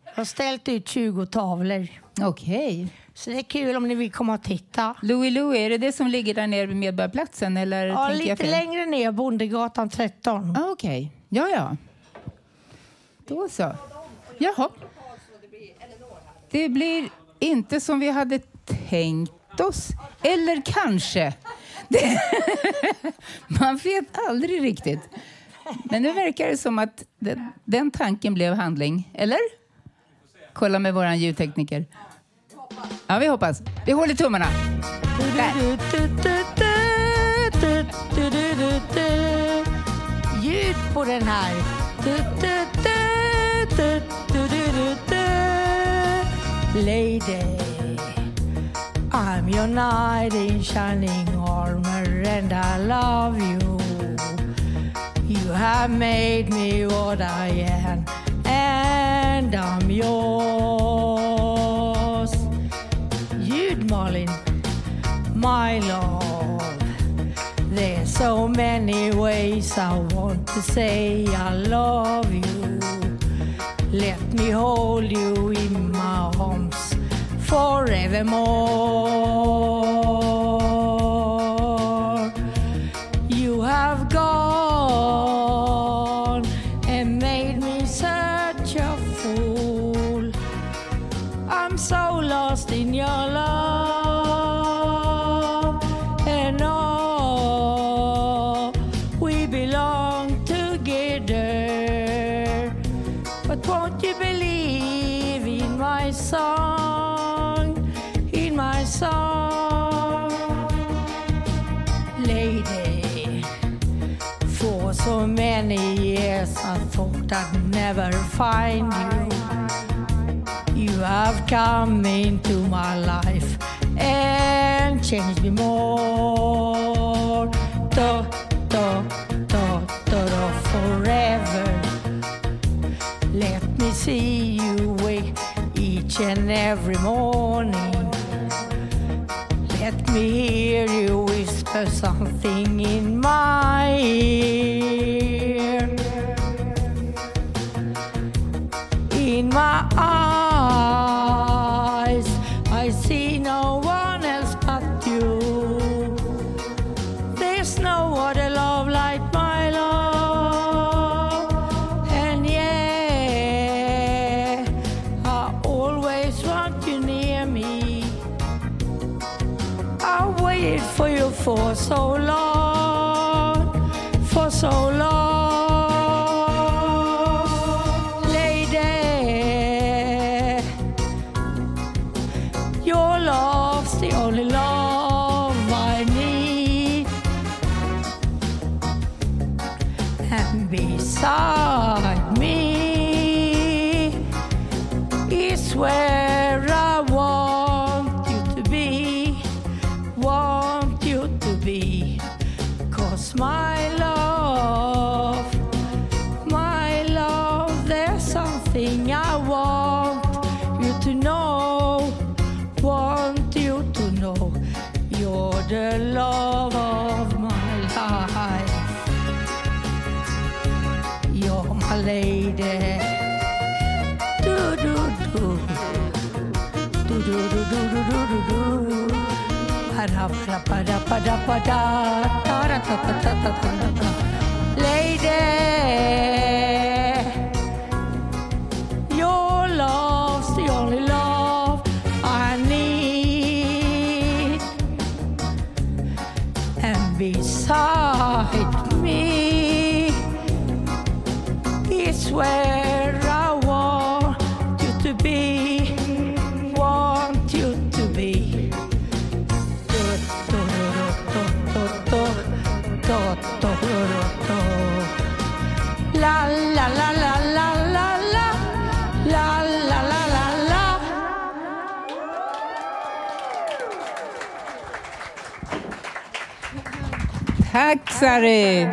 Jag har ställt ut 20 tavlor. Okej. Så det är kul om ni vill komma och titta. Louis Louis, är det det som ligger där nere vid Medborgarplatsen? Eller Ja, lite längre ner, Bondegatan 13. Ah, Okej, ja ja. Då så. Jaha. Det blir inte som vi hade tänkt oss. Eller kanske. Det Man vet aldrig riktigt. Men nu verkar det som att den, den tanken blev handling. Eller? Kolla med vår ljudtekniker. Ja, vi hoppas. Vi håller tummarna. Där. Ljud på den här. Lady, I'm your knight in shining armor and I love you. You have made me what I am and I'm yours. Ljud Malin, my love. There's so many ways I want to say I love you. Let me hold you in my arms forevermore. I'd never find you. You have come into my life and changed me more. Do, do, do, do, do, forever. Let me see you wake each and every morning. Let me hear you whisper something in my ear. Lady. Your love's the only love I need. And beside me is where I want you to be, Tack Sari!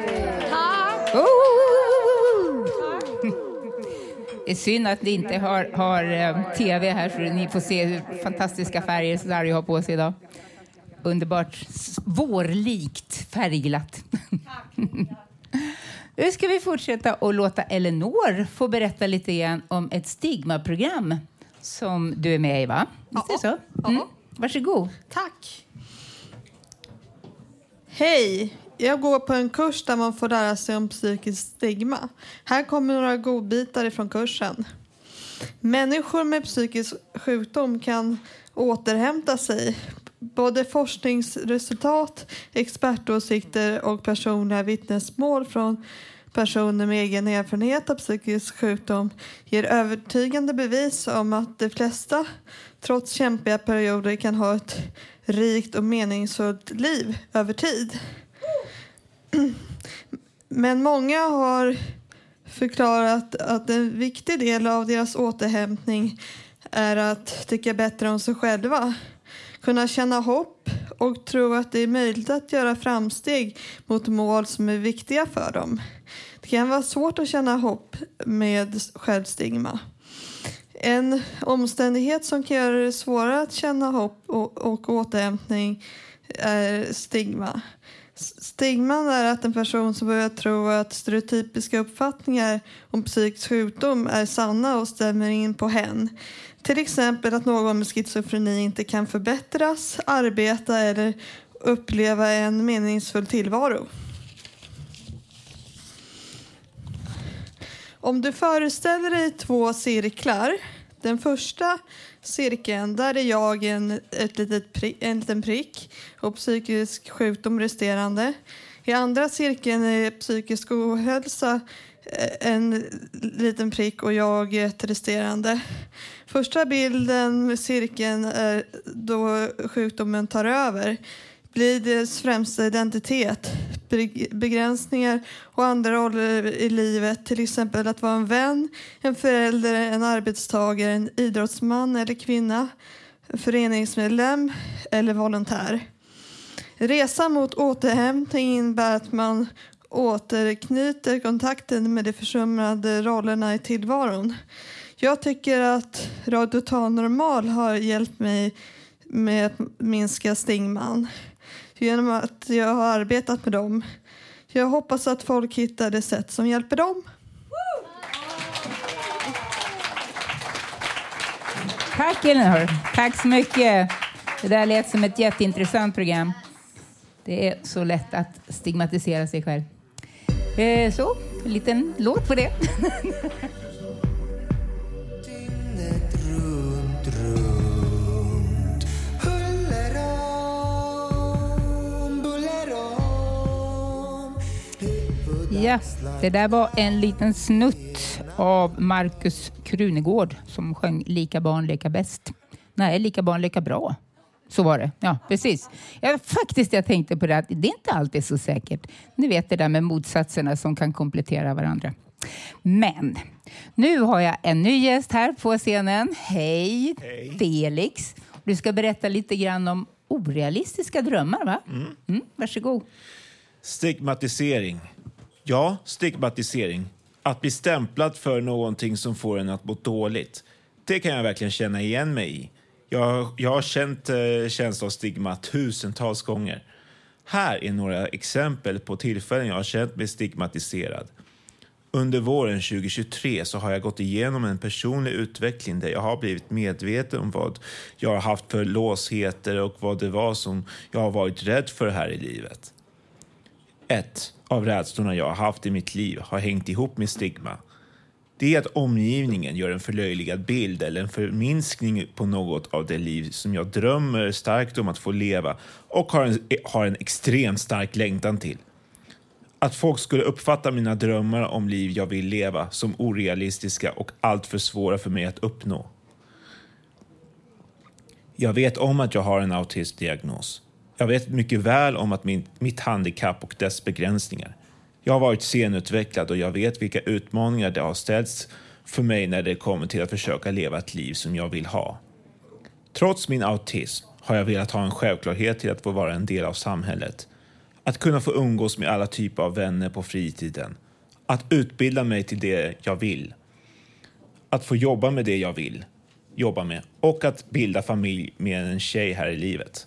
Tack. Oh! Det är synd att ni inte har, har eh, tv här så ni får se hur fantastiska färger Sari har på sig idag. Underbart vårlikt färgglatt. Nu ska vi fortsätta och låta Elinor få berätta lite grann om ett stigmaprogram som du är med i, va? Visst är det så? Mm. Varsågod. Tack. Hej! Jag går på en kurs där man får lära sig om psykisk stigma. Här kommer några godbitar ifrån kursen. Människor med psykisk sjukdom kan återhämta sig. Både forskningsresultat, expertåsikter och personliga vittnesmål från personer med egen erfarenhet av psykisk sjukdom ger övertygande bevis om att de flesta, trots kämpiga perioder, kan ha ett rikt och meningsfullt liv över tid. Men många har förklarat att en viktig del av deras återhämtning är att tycka bättre om sig själva. Kunna känna hopp och tro att det är möjligt att göra framsteg mot mål som är viktiga för dem. Det kan vara svårt att känna hopp med självstigma. En omständighet som kan göra det svårare att känna hopp och, och återhämtning är stigma. Stigman är att en person som börjar tro att stereotypiska uppfattningar om psykisk sjukdom är sanna och stämmer in på hen. Till exempel att någon med schizofreni inte kan förbättras, arbeta eller uppleva en meningsfull tillvaro. Om du föreställer dig två cirklar. Den första cirkeln, där är jag en, ett litet pri, en liten prick och psykisk sjukdom resterande. I andra cirkeln är psykisk ohälsa eh, en liten prick och jag ett resterande. Första bilden med cirkeln är då sjukdomen tar över blir deras främsta identitet. Begränsningar och andra roller i livet, till exempel att vara en vän, en förälder, en arbetstagare, en idrottsman eller kvinna, föreningsmedlem eller volontär. Resan mot återhämtning innebär att man återknyter kontakten med de försummade rollerna i tillvaron. Jag tycker att Radio Total Normal har hjälpt mig med att minska stigman genom att jag har arbetat med dem. Jag hoppas att folk hittar det sätt som hjälper dem. Tack Elinor. Tack så mycket. Det där lät som ett jätteintressant program. Det är så lätt att stigmatisera sig själv. Eh, så, en liten låt på det. Ja, det där var en liten snutt av Markus Krunegård som sjöng Lika barn leka bäst. Nej, Lika barn leka bra. Så var det. Ja, precis. Ja, faktiskt, jag tänkte på det att det är inte alltid så säkert. Ni vet det där med motsatserna som kan komplettera varandra. Men nu har jag en ny gäst här på scenen. Hej, Hej. Felix. Du ska berätta lite grann om orealistiska drömmar, va? Mm, varsågod. Stigmatisering. Ja, stigmatisering. Att bli stämplad för någonting som får en att må dåligt. Det kan jag verkligen känna igen mig i. Jag, jag har känt eh, känsla av stigma tusentals gånger. Här är några exempel på tillfällen jag har känt mig stigmatiserad. Under våren 2023 så har jag gått igenom en personlig utveckling där jag har blivit medveten om vad jag har haft för låsheter och vad det var som jag har varit rädd för här i livet. 1 av rädslorna jag har haft i mitt liv har hängt ihop med stigma. Det är att omgivningen gör en förlöjligad bild eller en förminskning på något av det liv som jag drömmer starkt om att få leva och har en, har en extremt stark längtan till. Att folk skulle uppfatta mina drömmar om liv jag vill leva som orealistiska och alltför svåra för mig att uppnå. Jag vet om att jag har en autismdiagnos. Jag vet mycket väl om att min, mitt handikapp och dess begränsningar. Jag har varit senutvecklad och jag vet vilka utmaningar det har ställts för mig när det kommer till att försöka leva ett liv som jag vill ha. Trots min autism har jag velat ha en självklarhet till att få vara en del av samhället. Att kunna få umgås med alla typer av vänner på fritiden. Att utbilda mig till det jag vill. Att få jobba med det jag vill jobba med och att bilda familj med en tjej här i livet.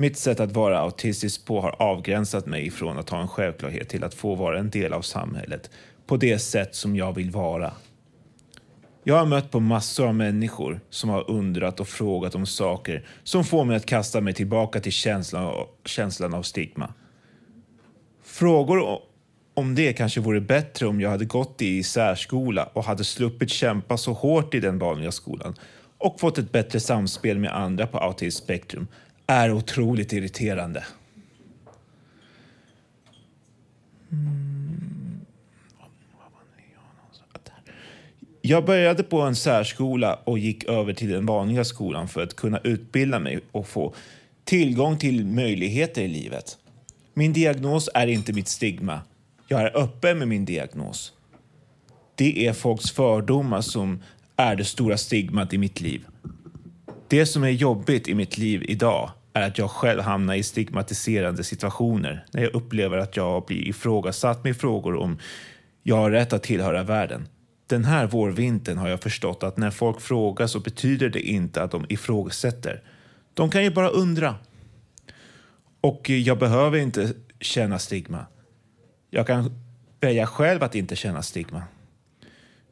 Mitt sätt att vara autistisk på har avgränsat mig från att ha en självklarhet till att få vara en del av samhället på det sätt som jag vill vara. Jag har mött på massor av människor som har undrat och frågat om saker som får mig att kasta mig tillbaka till känslan av, känslan av stigma. Frågor om det kanske vore bättre om jag hade gått i särskola och hade sluppit kämpa så hårt i den vanliga skolan och fått ett bättre samspel med andra på autismspektrum är otroligt irriterande. Jag började på en särskola och gick över till den vanliga skolan för att kunna utbilda mig och få tillgång till möjligheter i livet. Min diagnos är inte mitt stigma. Jag är öppen med min diagnos. Det är folks fördomar som är det stora stigmat i mitt liv. Det som är jobbigt i mitt liv idag är att jag själv hamnar i stigmatiserande situationer när jag upplever att jag blir ifrågasatt med frågor om jag har rätt att tillhöra världen. Den här vårvintern har jag förstått att när folk frågar så betyder det inte att de ifrågasätter. De kan ju bara undra. Och jag behöver inte känna stigma. Jag kan välja själv att inte känna stigma.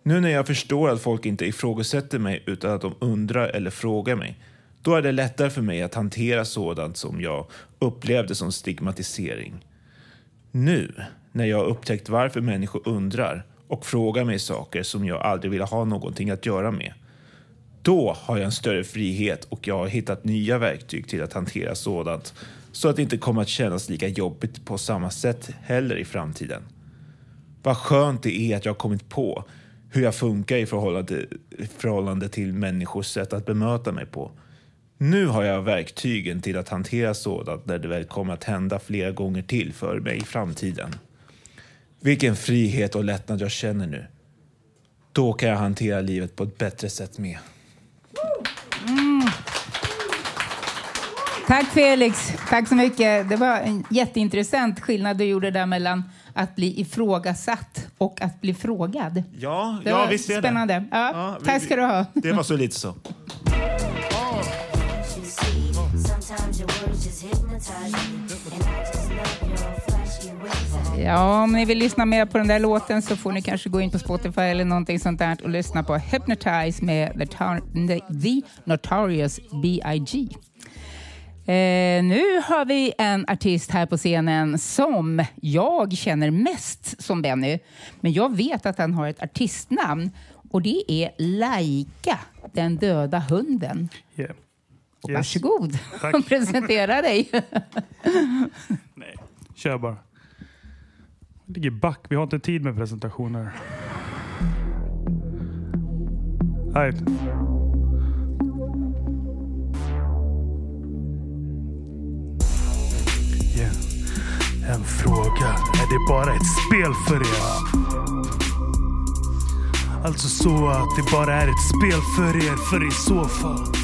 Nu när jag förstår att folk inte ifrågasätter mig utan att de undrar eller frågar mig, då är det lättare för mig att hantera sådant som jag upplevde som stigmatisering. Nu, när jag har upptäckt varför människor undrar och frågar mig saker som jag aldrig ville ha någonting att göra med, då har jag en större frihet och jag har hittat nya verktyg till att hantera sådant så att det inte kommer att kännas lika jobbigt på samma sätt heller i framtiden. Vad skönt det är att jag har kommit på hur jag funkar i förhållande, i förhållande till människors sätt att bemöta mig på. Nu har jag verktygen till att hantera sådant när det väl kommer att hända flera gånger till för mig i framtiden. Vilken frihet och lättnad jag känner nu. Då kan jag hantera livet på ett bättre sätt med. Tack Felix, tack så mycket. Det var en jätteintressant skillnad du gjorde där mellan att bli ifrågasatt och att bli frågad. Ja, Det ja visst är det. spännande. Ja, Ja, vi- tack ska du ha. Det var så lite så. Ja, om ni vill lyssna mer på den där låten så får ni kanske gå in på Spotify eller någonting sånt där och lyssna på Hypnotize med The, the Notorious B.I.G. Eh, nu har vi en artist här på scenen som jag känner mest som Benny. Men jag vet att han har ett artistnamn och det är Laika, den döda hunden. Yeah. Och Yes. Varsågod, Tack. presentera dig. Kör bara. Jag ligger back. Vi har inte tid med presentationer. Jag en fråga. Är det bara ett spel för er? Alltså så att det bara är ett spel för er, för i så fall.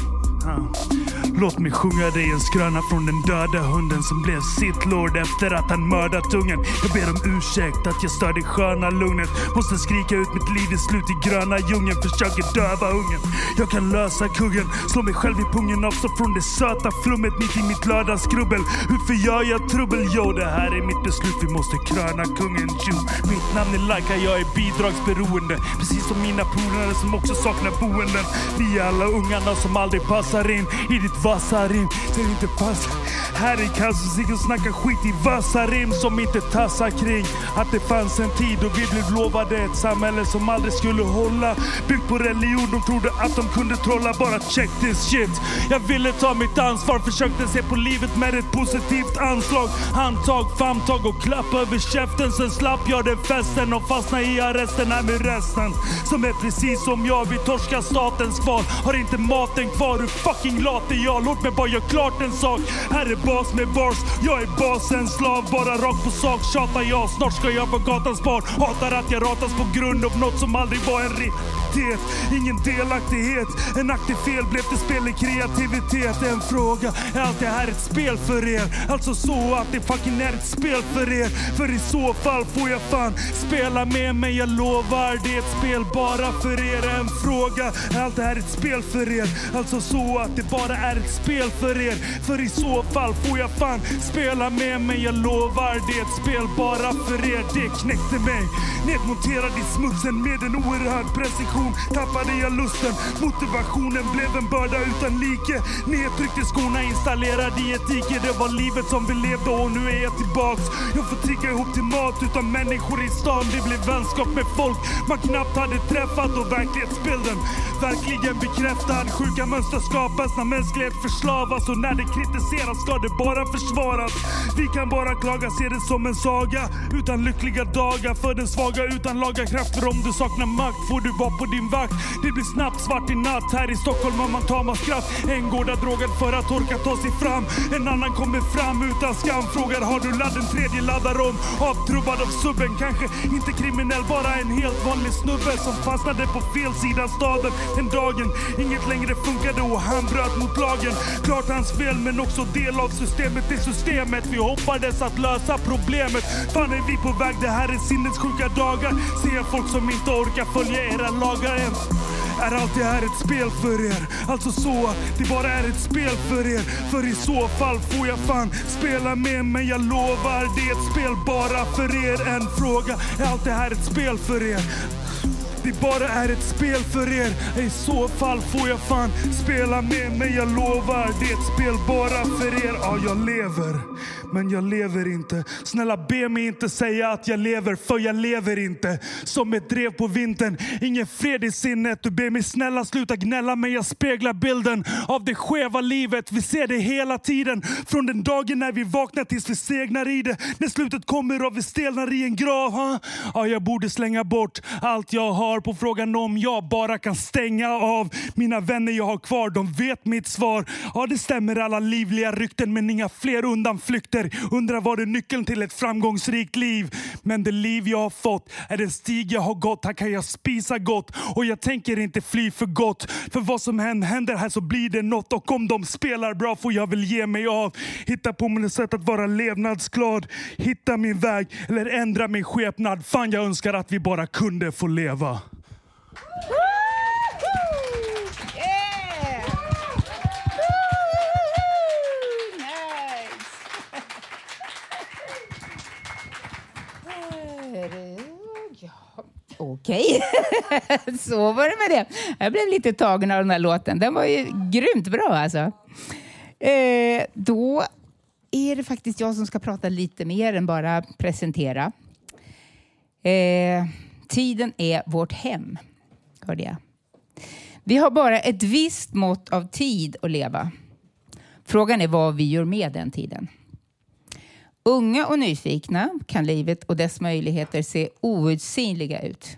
Låt mig sjunga dig en skröna från den döda hunden som blev sitt lord efter att han mördat ungen. Jag ber om ursäkt att jag stör det sköna lugnet. Måste skrika ut mitt liv i slut i gröna djungeln. Försöker döva ungen. Jag kan lösa kuggen, slå mig själv i pungen, avstå från det söta flummet mitt i mitt lördagsskrubbel. Hur förgör jag trubbel? Jo, det här är mitt beslut. Vi måste kröna kungen. Jo, mitt namn är Laika, jag är bidragsberoende. Precis som mina polare som också saknar boenden. Vi är alla ungarna som aldrig passar in i ditt vassa rim. Ser inte passar. Här i Kansas och snackar skit i vassa rim som inte tassar kring. Att det fanns en tid då vi blev lovade ett samhälle som aldrig skulle hålla. Byggt på religion, de trodde att de kunde trolla. Bara check this shit. Jag ville ta mitt ansvar, försökte se på livet med ett positivt anslag. Handtag, famntag och klapp över käften. Sen slapp jag den festen och fastnade i arresten här med resten. Som är precis som jag, vi torskar statens kval. Har inte maten kvar, fucking lat är jag? Låt mig bara göra klart en sak. Här är bas med bars, jag är basens slav. Bara rakt på sak tjatar jag. Snart ska jag vara gatans barn Hatar att jag ratas på grund av något som aldrig var en identitet. Ingen delaktighet. En aktiv fel blev till spel i kreativitet. En fråga, är allt det här ett spel för er? Alltså så att det fucking är ett spel för er. För i så fall får jag fan spela med mig. Jag lovar, det är ett spel bara för er. En fråga, är allt det här ett spel för er? Alltså så att det bara är ett spel för er. För i så fall får jag fan spela med mig. Jag lovar, det är ett spel bara för er. Det knäckte mig. Nedmonterad i smutsen med en oerhörd precision tappade jag lusten. Motivationen blev en börda utan like. Nedtryckt i skorna, installerad i ett dike. Det var livet som vi levde och nu är jag tillbaks. Jag får trigga ihop till mat utan människor i stan. Det blev vänskap med folk man knappt hade träffat och verklighetsbilden verkligen bekräftad. Sjuka mönster skapas när mänsklighet förslavas och när det kritiseras ska det bara försvaras. Vi kan bara klaga, se det som en saga utan lyckliga dagar för den svaga utan laga krafter. Om du saknar makt får du vara på din vakt. Det blir snabbt svart i natt. Här i Stockholm har man tamaskraft. En går där drogad för att orka ta sig fram. En annan kommer fram utan skam. Frågar har du ladd? En tredje laddar om. Avtrubbad av subben. Kanske inte kriminell, bara en helt vanlig snubbe som fastnade på fel sida staden den dagen. Inget längre funkade och han bröt mot lagen. Klart hans fel men också del av systemet i systemet. Vi hoppades att lösa problemet. Fan är vi på väg? Det här är sinnessjuka dagar. Ser folk som inte orkar följa era lagar än. Är allt det här ett spel för er? Alltså så att det bara är ett spel för er. För i så fall får jag fan spela med men jag lovar det är ett spel bara för er. En fråga, är allt det här ett spel för er? Det bara är ett spel för er. I så fall får jag fan spela med men jag lovar det är ett spel bara för er. Ja, jag lever. Men jag lever inte. Snälla be mig inte säga att jag lever, för jag lever inte. Som ett drev på vintern, ingen fred i sinnet. Du ber mig snälla sluta gnälla, men jag speglar bilden av det skeva livet. Vi ser det hela tiden. Från den dagen när vi vaknar tills vi segnar i det. När slutet kommer och vi stelnar i en grav. Ha? Ja, jag borde slänga bort allt jag har på frågan om jag bara kan stänga av. Mina vänner jag har kvar, de vet mitt svar. Ja, det stämmer alla livliga rykten, men inga fler undanflykter. Undrar vad är nyckeln till ett framgångsrikt liv? Men det liv jag har fått är den stig jag har gått. Här kan jag spisa gott och jag tänker inte fly för gott. För vad som än händer här så blir det något och om de spelar bra får jag väl ge mig av. Hitta på mitt sätt att vara levnadsglad. Hitta min väg eller ändra min skepnad. Fan jag önskar att vi bara kunde få leva. Okej, så var det med det. Jag blev lite tagen av den här låten. Den var ju grymt bra alltså. Eh, då är det faktiskt jag som ska prata lite mer än bara presentera. Eh, tiden är vårt hem, hörde jag. Vi har bara ett visst mått av tid att leva. Frågan är vad vi gör med den tiden. Unga och nyfikna kan livet och dess möjligheter se outsinliga ut.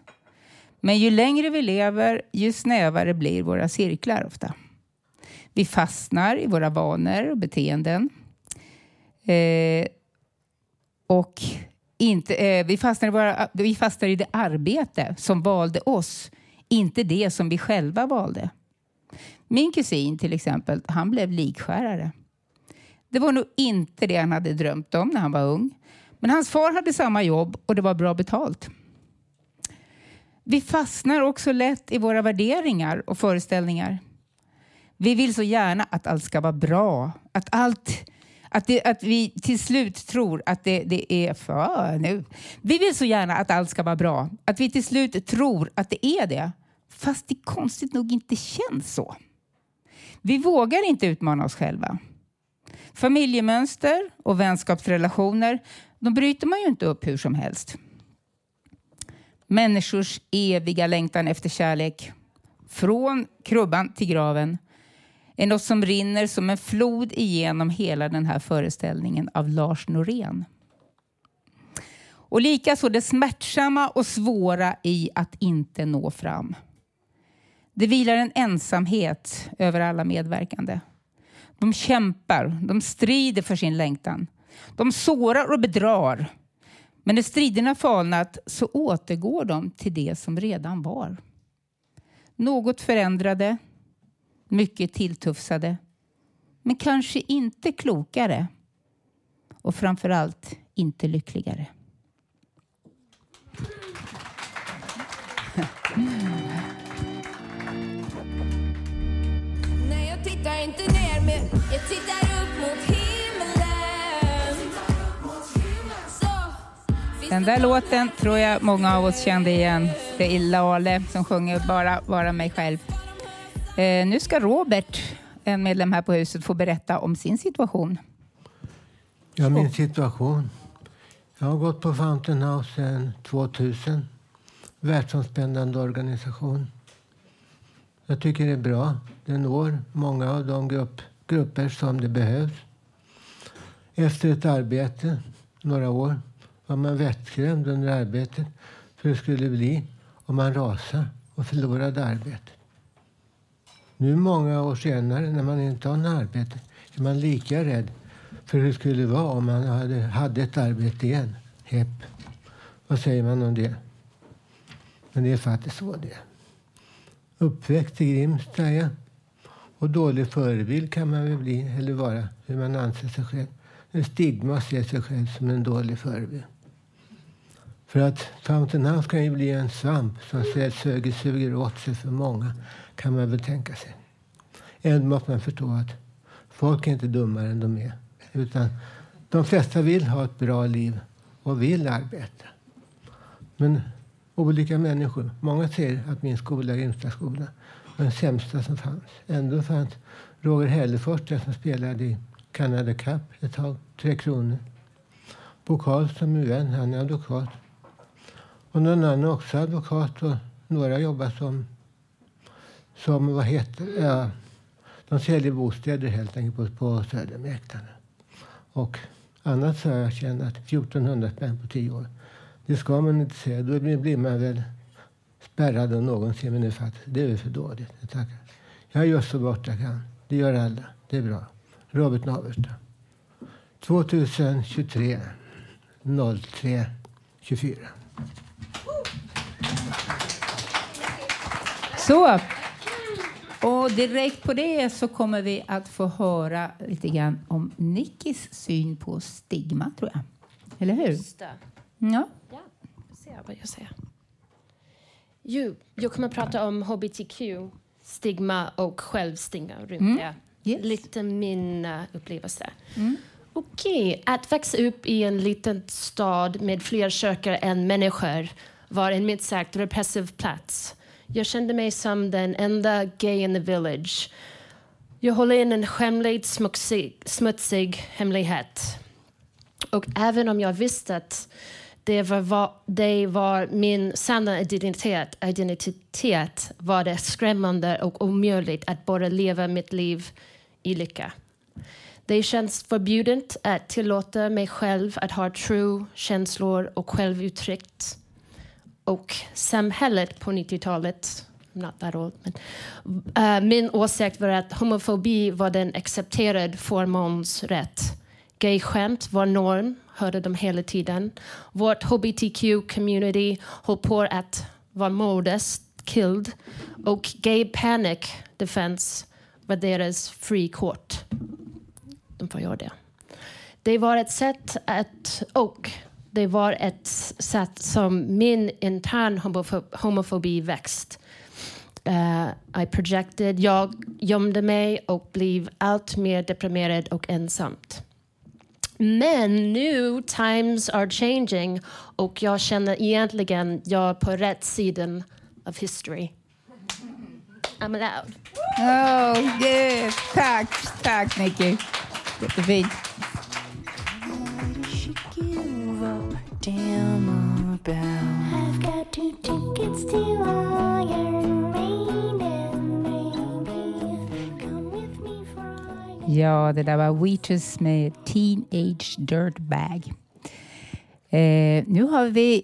Men ju längre vi lever, ju snävare blir våra cirklar ofta. Vi fastnar i våra vanor och beteenden. Eh, Och inte, eh, vi, fastnar i våra, vi fastnar i det arbete som valde oss, inte det som vi själva valde. Min kusin till exempel, han blev likskärare. Det var nog inte det han hade drömt om när han var ung. Men hans far hade samma jobb och det var bra betalt. Vi fastnar också lätt i våra värderingar och föreställningar. Vi vill så gärna att allt ska vara bra, att allt att, det, att vi till slut tror att det, det är för nu. Vi vill så gärna att allt ska vara bra, att vi till slut tror att det är det, fast det konstigt nog inte känns så. Vi vågar inte utmana oss själva. Familjemönster och vänskapsrelationer, de bryter man ju inte upp hur som helst. Människors eviga längtan efter kärlek, från krubban till graven, är något som rinner som en flod igenom hela den här föreställningen av Lars Norén. Och likaså det smärtsamma och svåra i att inte nå fram. Det vilar en ensamhet över alla medverkande. De kämpar, de strider för sin längtan. De sårar och bedrar. Men när striderna falnat så återgår de till det som redan var. Något förändrade, mycket tilltufsade, men kanske inte klokare och framför allt inte lyckligare. Mm. Tittar inte ner, men jag tittar upp mot himlen. Så, Den där låten tror jag många av oss kände igen. Det är Lale som sjunger Bara vara mig själv. Eh, nu ska Robert, en medlem här på huset, få berätta om sin situation. Ja, min situation. Jag har gått på Fountain House sedan 2000. Världsomspännande organisation. Jag tycker det är bra. Det når många av de grupp, grupper som det behövs. Efter ett arbete, några år, var man vettskrämd under arbetet för hur det skulle bli om man rasade och förlorade arbetet. Nu många år senare, när man inte har något arbete, är man lika rädd för hur det skulle vara om man hade, hade ett arbete igen. Hepp. Vad säger man om det? Men det är faktiskt så det är. Uppväxt i Grimsta ja. Och dålig förebild kan man väl bli, eller vara, hur man anser sig själv. Det är stigma att se sig själv som en dålig förebild. För att Fountain House kan ju bli en svamp som suger, suger åt sig för många, kan man väl tänka sig. Ändå måste man förstå att folk är inte dummare än de är. Utan de flesta vill ha ett bra liv och vill arbeta. Men olika människor. Många säger att min skola, Grimstaskolan, var den sämsta som fanns. Ändå fanns Roger Hällefors den som spelade i Canada Cup ett tag, Tre Kronor. Bo Karlsson, min vän, han är advokat. Och någon annan också advokat och några jobbar som, som vad heter ja, de säljer bostäder helt enkelt på, på Södermäklarna. Och annat så har jag tjänat 1400 spänn på tio år. Det ska man inte säga. Då blir man väl spärrad av någon säger men det, faktiskt, det är väl för dåligt. Jag tackar. Jag gör så gott jag kan. Det gör alla. Det är bra. Robert Naversta. 2023 03 24. Så. Och direkt på det så kommer vi att få höra lite grann om Nickis syn på stigma, tror jag. Eller hur? Just det. Ja. Ja, se vad jag säger. Jo, jag kommer prata om hbtq, stigma och självstigma runt Mm. det. Yes. Lite min uh, upplevelse. Mm. Okej, att växa upp i en liten stad med fler sökare än människor var en minst sagt repressiv plats. Jag kände mig som den enda gay in the village. Jag håller in en skämlig, smutsig, smutsig hemlighet. Och även om jag visste att det var, det var min sanna identitet, identitet var det skrämmande och omöjligt att bara leva mitt liv i lycka. Det känns förbjudet att tillåta mig själv att ha tro, känslor och självuttryckt. Och samhället på 90-talet, not that old, men, uh, min åsikt var att homofobi var den accepterade förmånsrätt Gayskämt var norm, hörde de hela tiden. Vårt hbtq-community höll på att vara modes, killed. Och Gay Panic Defense var deras frikort. De får göra det. Det var ett sätt att... Och det var ett sätt som min intern homofobi växt. Uh, I projected, jag gömde mig och blev allt mer deprimerad och ensamt. Men nu times are changing och jag känner egentligen jag är på rätt sidan of history. I'm allowed. Oh, yeah. Tack, tack Nicky. Jättefint. I've got two tickets to Iron Maiden, Ja, det där var Weeches med Teenage Dirtbag. Eh, nu har vi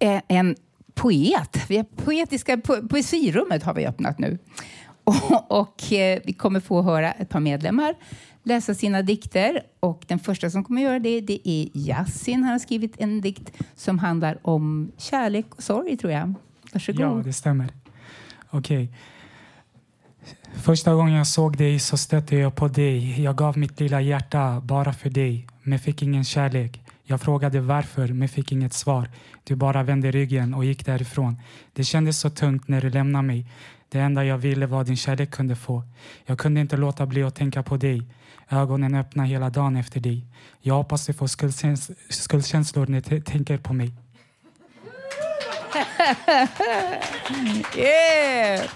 en, en poet. Vi har poetiska po poesirummet har vi öppnat nu. Och, och eh, vi kommer få höra ett par medlemmar läsa sina dikter. Och den första som kommer göra det, det är Yasin. Han har skrivit en dikt som handlar om kärlek och sorg, tror jag. Varsågod. Ja, det stämmer. Okej. Första gången jag såg dig så stötte jag på dig. Jag gav mitt lilla hjärta bara för dig, men fick ingen kärlek. Jag frågade varför, men fick inget svar. Du bara vände ryggen och gick därifrån. Det kändes så tungt när du lämnade mig. Det enda jag ville var din kärlek kunde få. Jag kunde inte låta bli att tänka på dig. Ögonen öppna hela dagen efter dig. Jag hoppas du får skuldkäns- skuldkänslor när du tänker på mig. yeah!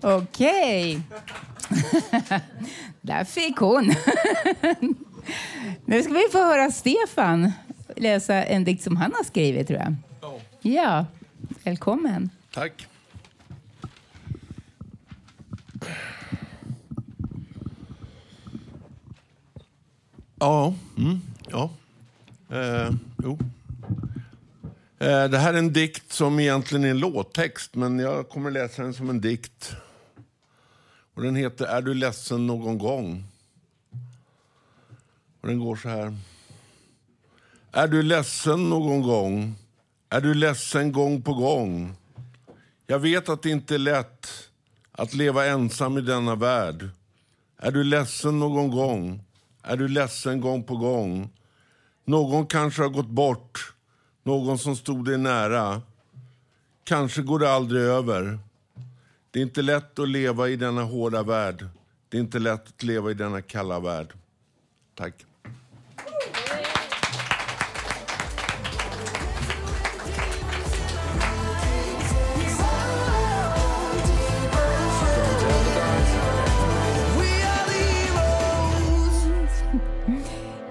Okej. Där fick hon. nu ska vi få höra Stefan läsa en dikt som han har skrivit, tror jag. Ja, välkommen. Tack. Ja, mm, ja. Eh, jo. Eh, det här är en dikt som egentligen är en låttext, men jag kommer läsa den som en dikt. Och den heter Är du ledsen någon gång? Och den går så här. Är du ledsen någon gång? Är du ledsen gång på gång? Jag vet att det inte är lätt att leva ensam i denna värld. Är du ledsen någon gång? Är du ledsen gång på gång? Någon kanske har gått bort, någon som stod dig nära. Kanske går det aldrig över. Det är inte lätt att leva i denna hårda värld. Det är inte lätt att leva i denna kalla värld. Tack.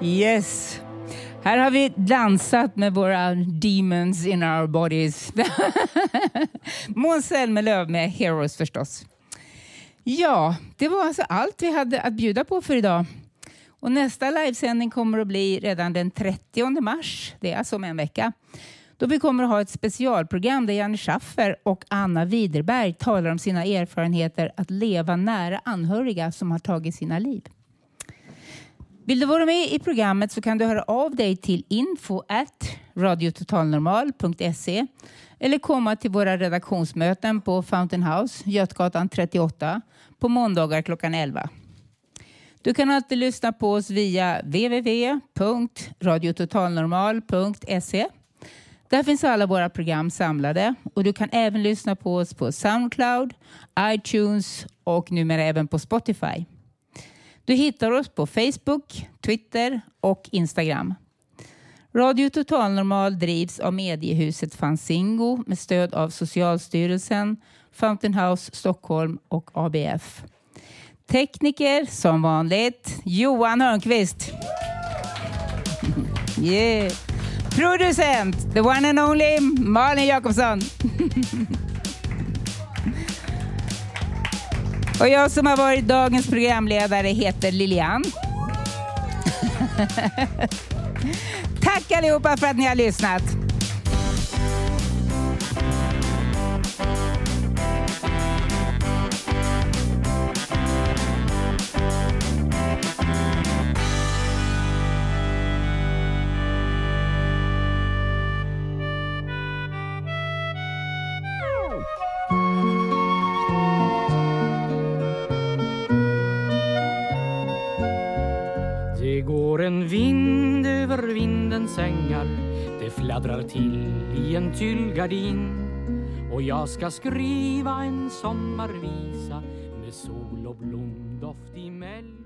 Yes. Här har vi dansat med våra demons in our bodies. Måns Zelmerlöw med Heroes förstås. Ja, det var alltså allt vi hade att bjuda på för idag. Och nästa livesändning kommer att bli redan den 30 mars. Det är alltså om en vecka. Då vi kommer att ha ett specialprogram där Janne Schaffer och Anna Widerberg talar om sina erfarenheter att leva nära anhöriga som har tagit sina liv. Vill du vara med i programmet så kan du höra av dig till info at radiototalnormal.se eller komma till våra redaktionsmöten på Fountain House, Götgatan 38, på måndagar klockan 11. Du kan alltid lyssna på oss via www.radiototalnormal.se. Där finns alla våra program samlade och du kan även lyssna på oss på Soundcloud, iTunes och numera även på Spotify. Du hittar oss på Facebook, Twitter och Instagram. Radio Total Normal drivs av mediehuset Fanzingo med stöd av Socialstyrelsen, Fountain House Stockholm och ABF. Tekniker som vanligt Johan Hörnqvist. yeah. Producent, the one and only Malin Jakobsson. Och jag som har varit dagens programledare heter Lilian. Tack allihopa för att ni har lyssnat. Sängar. Det fladdrar till i en tyllgardin. Och jag ska skriva en sommarvisa Med sol och blomdoft i mello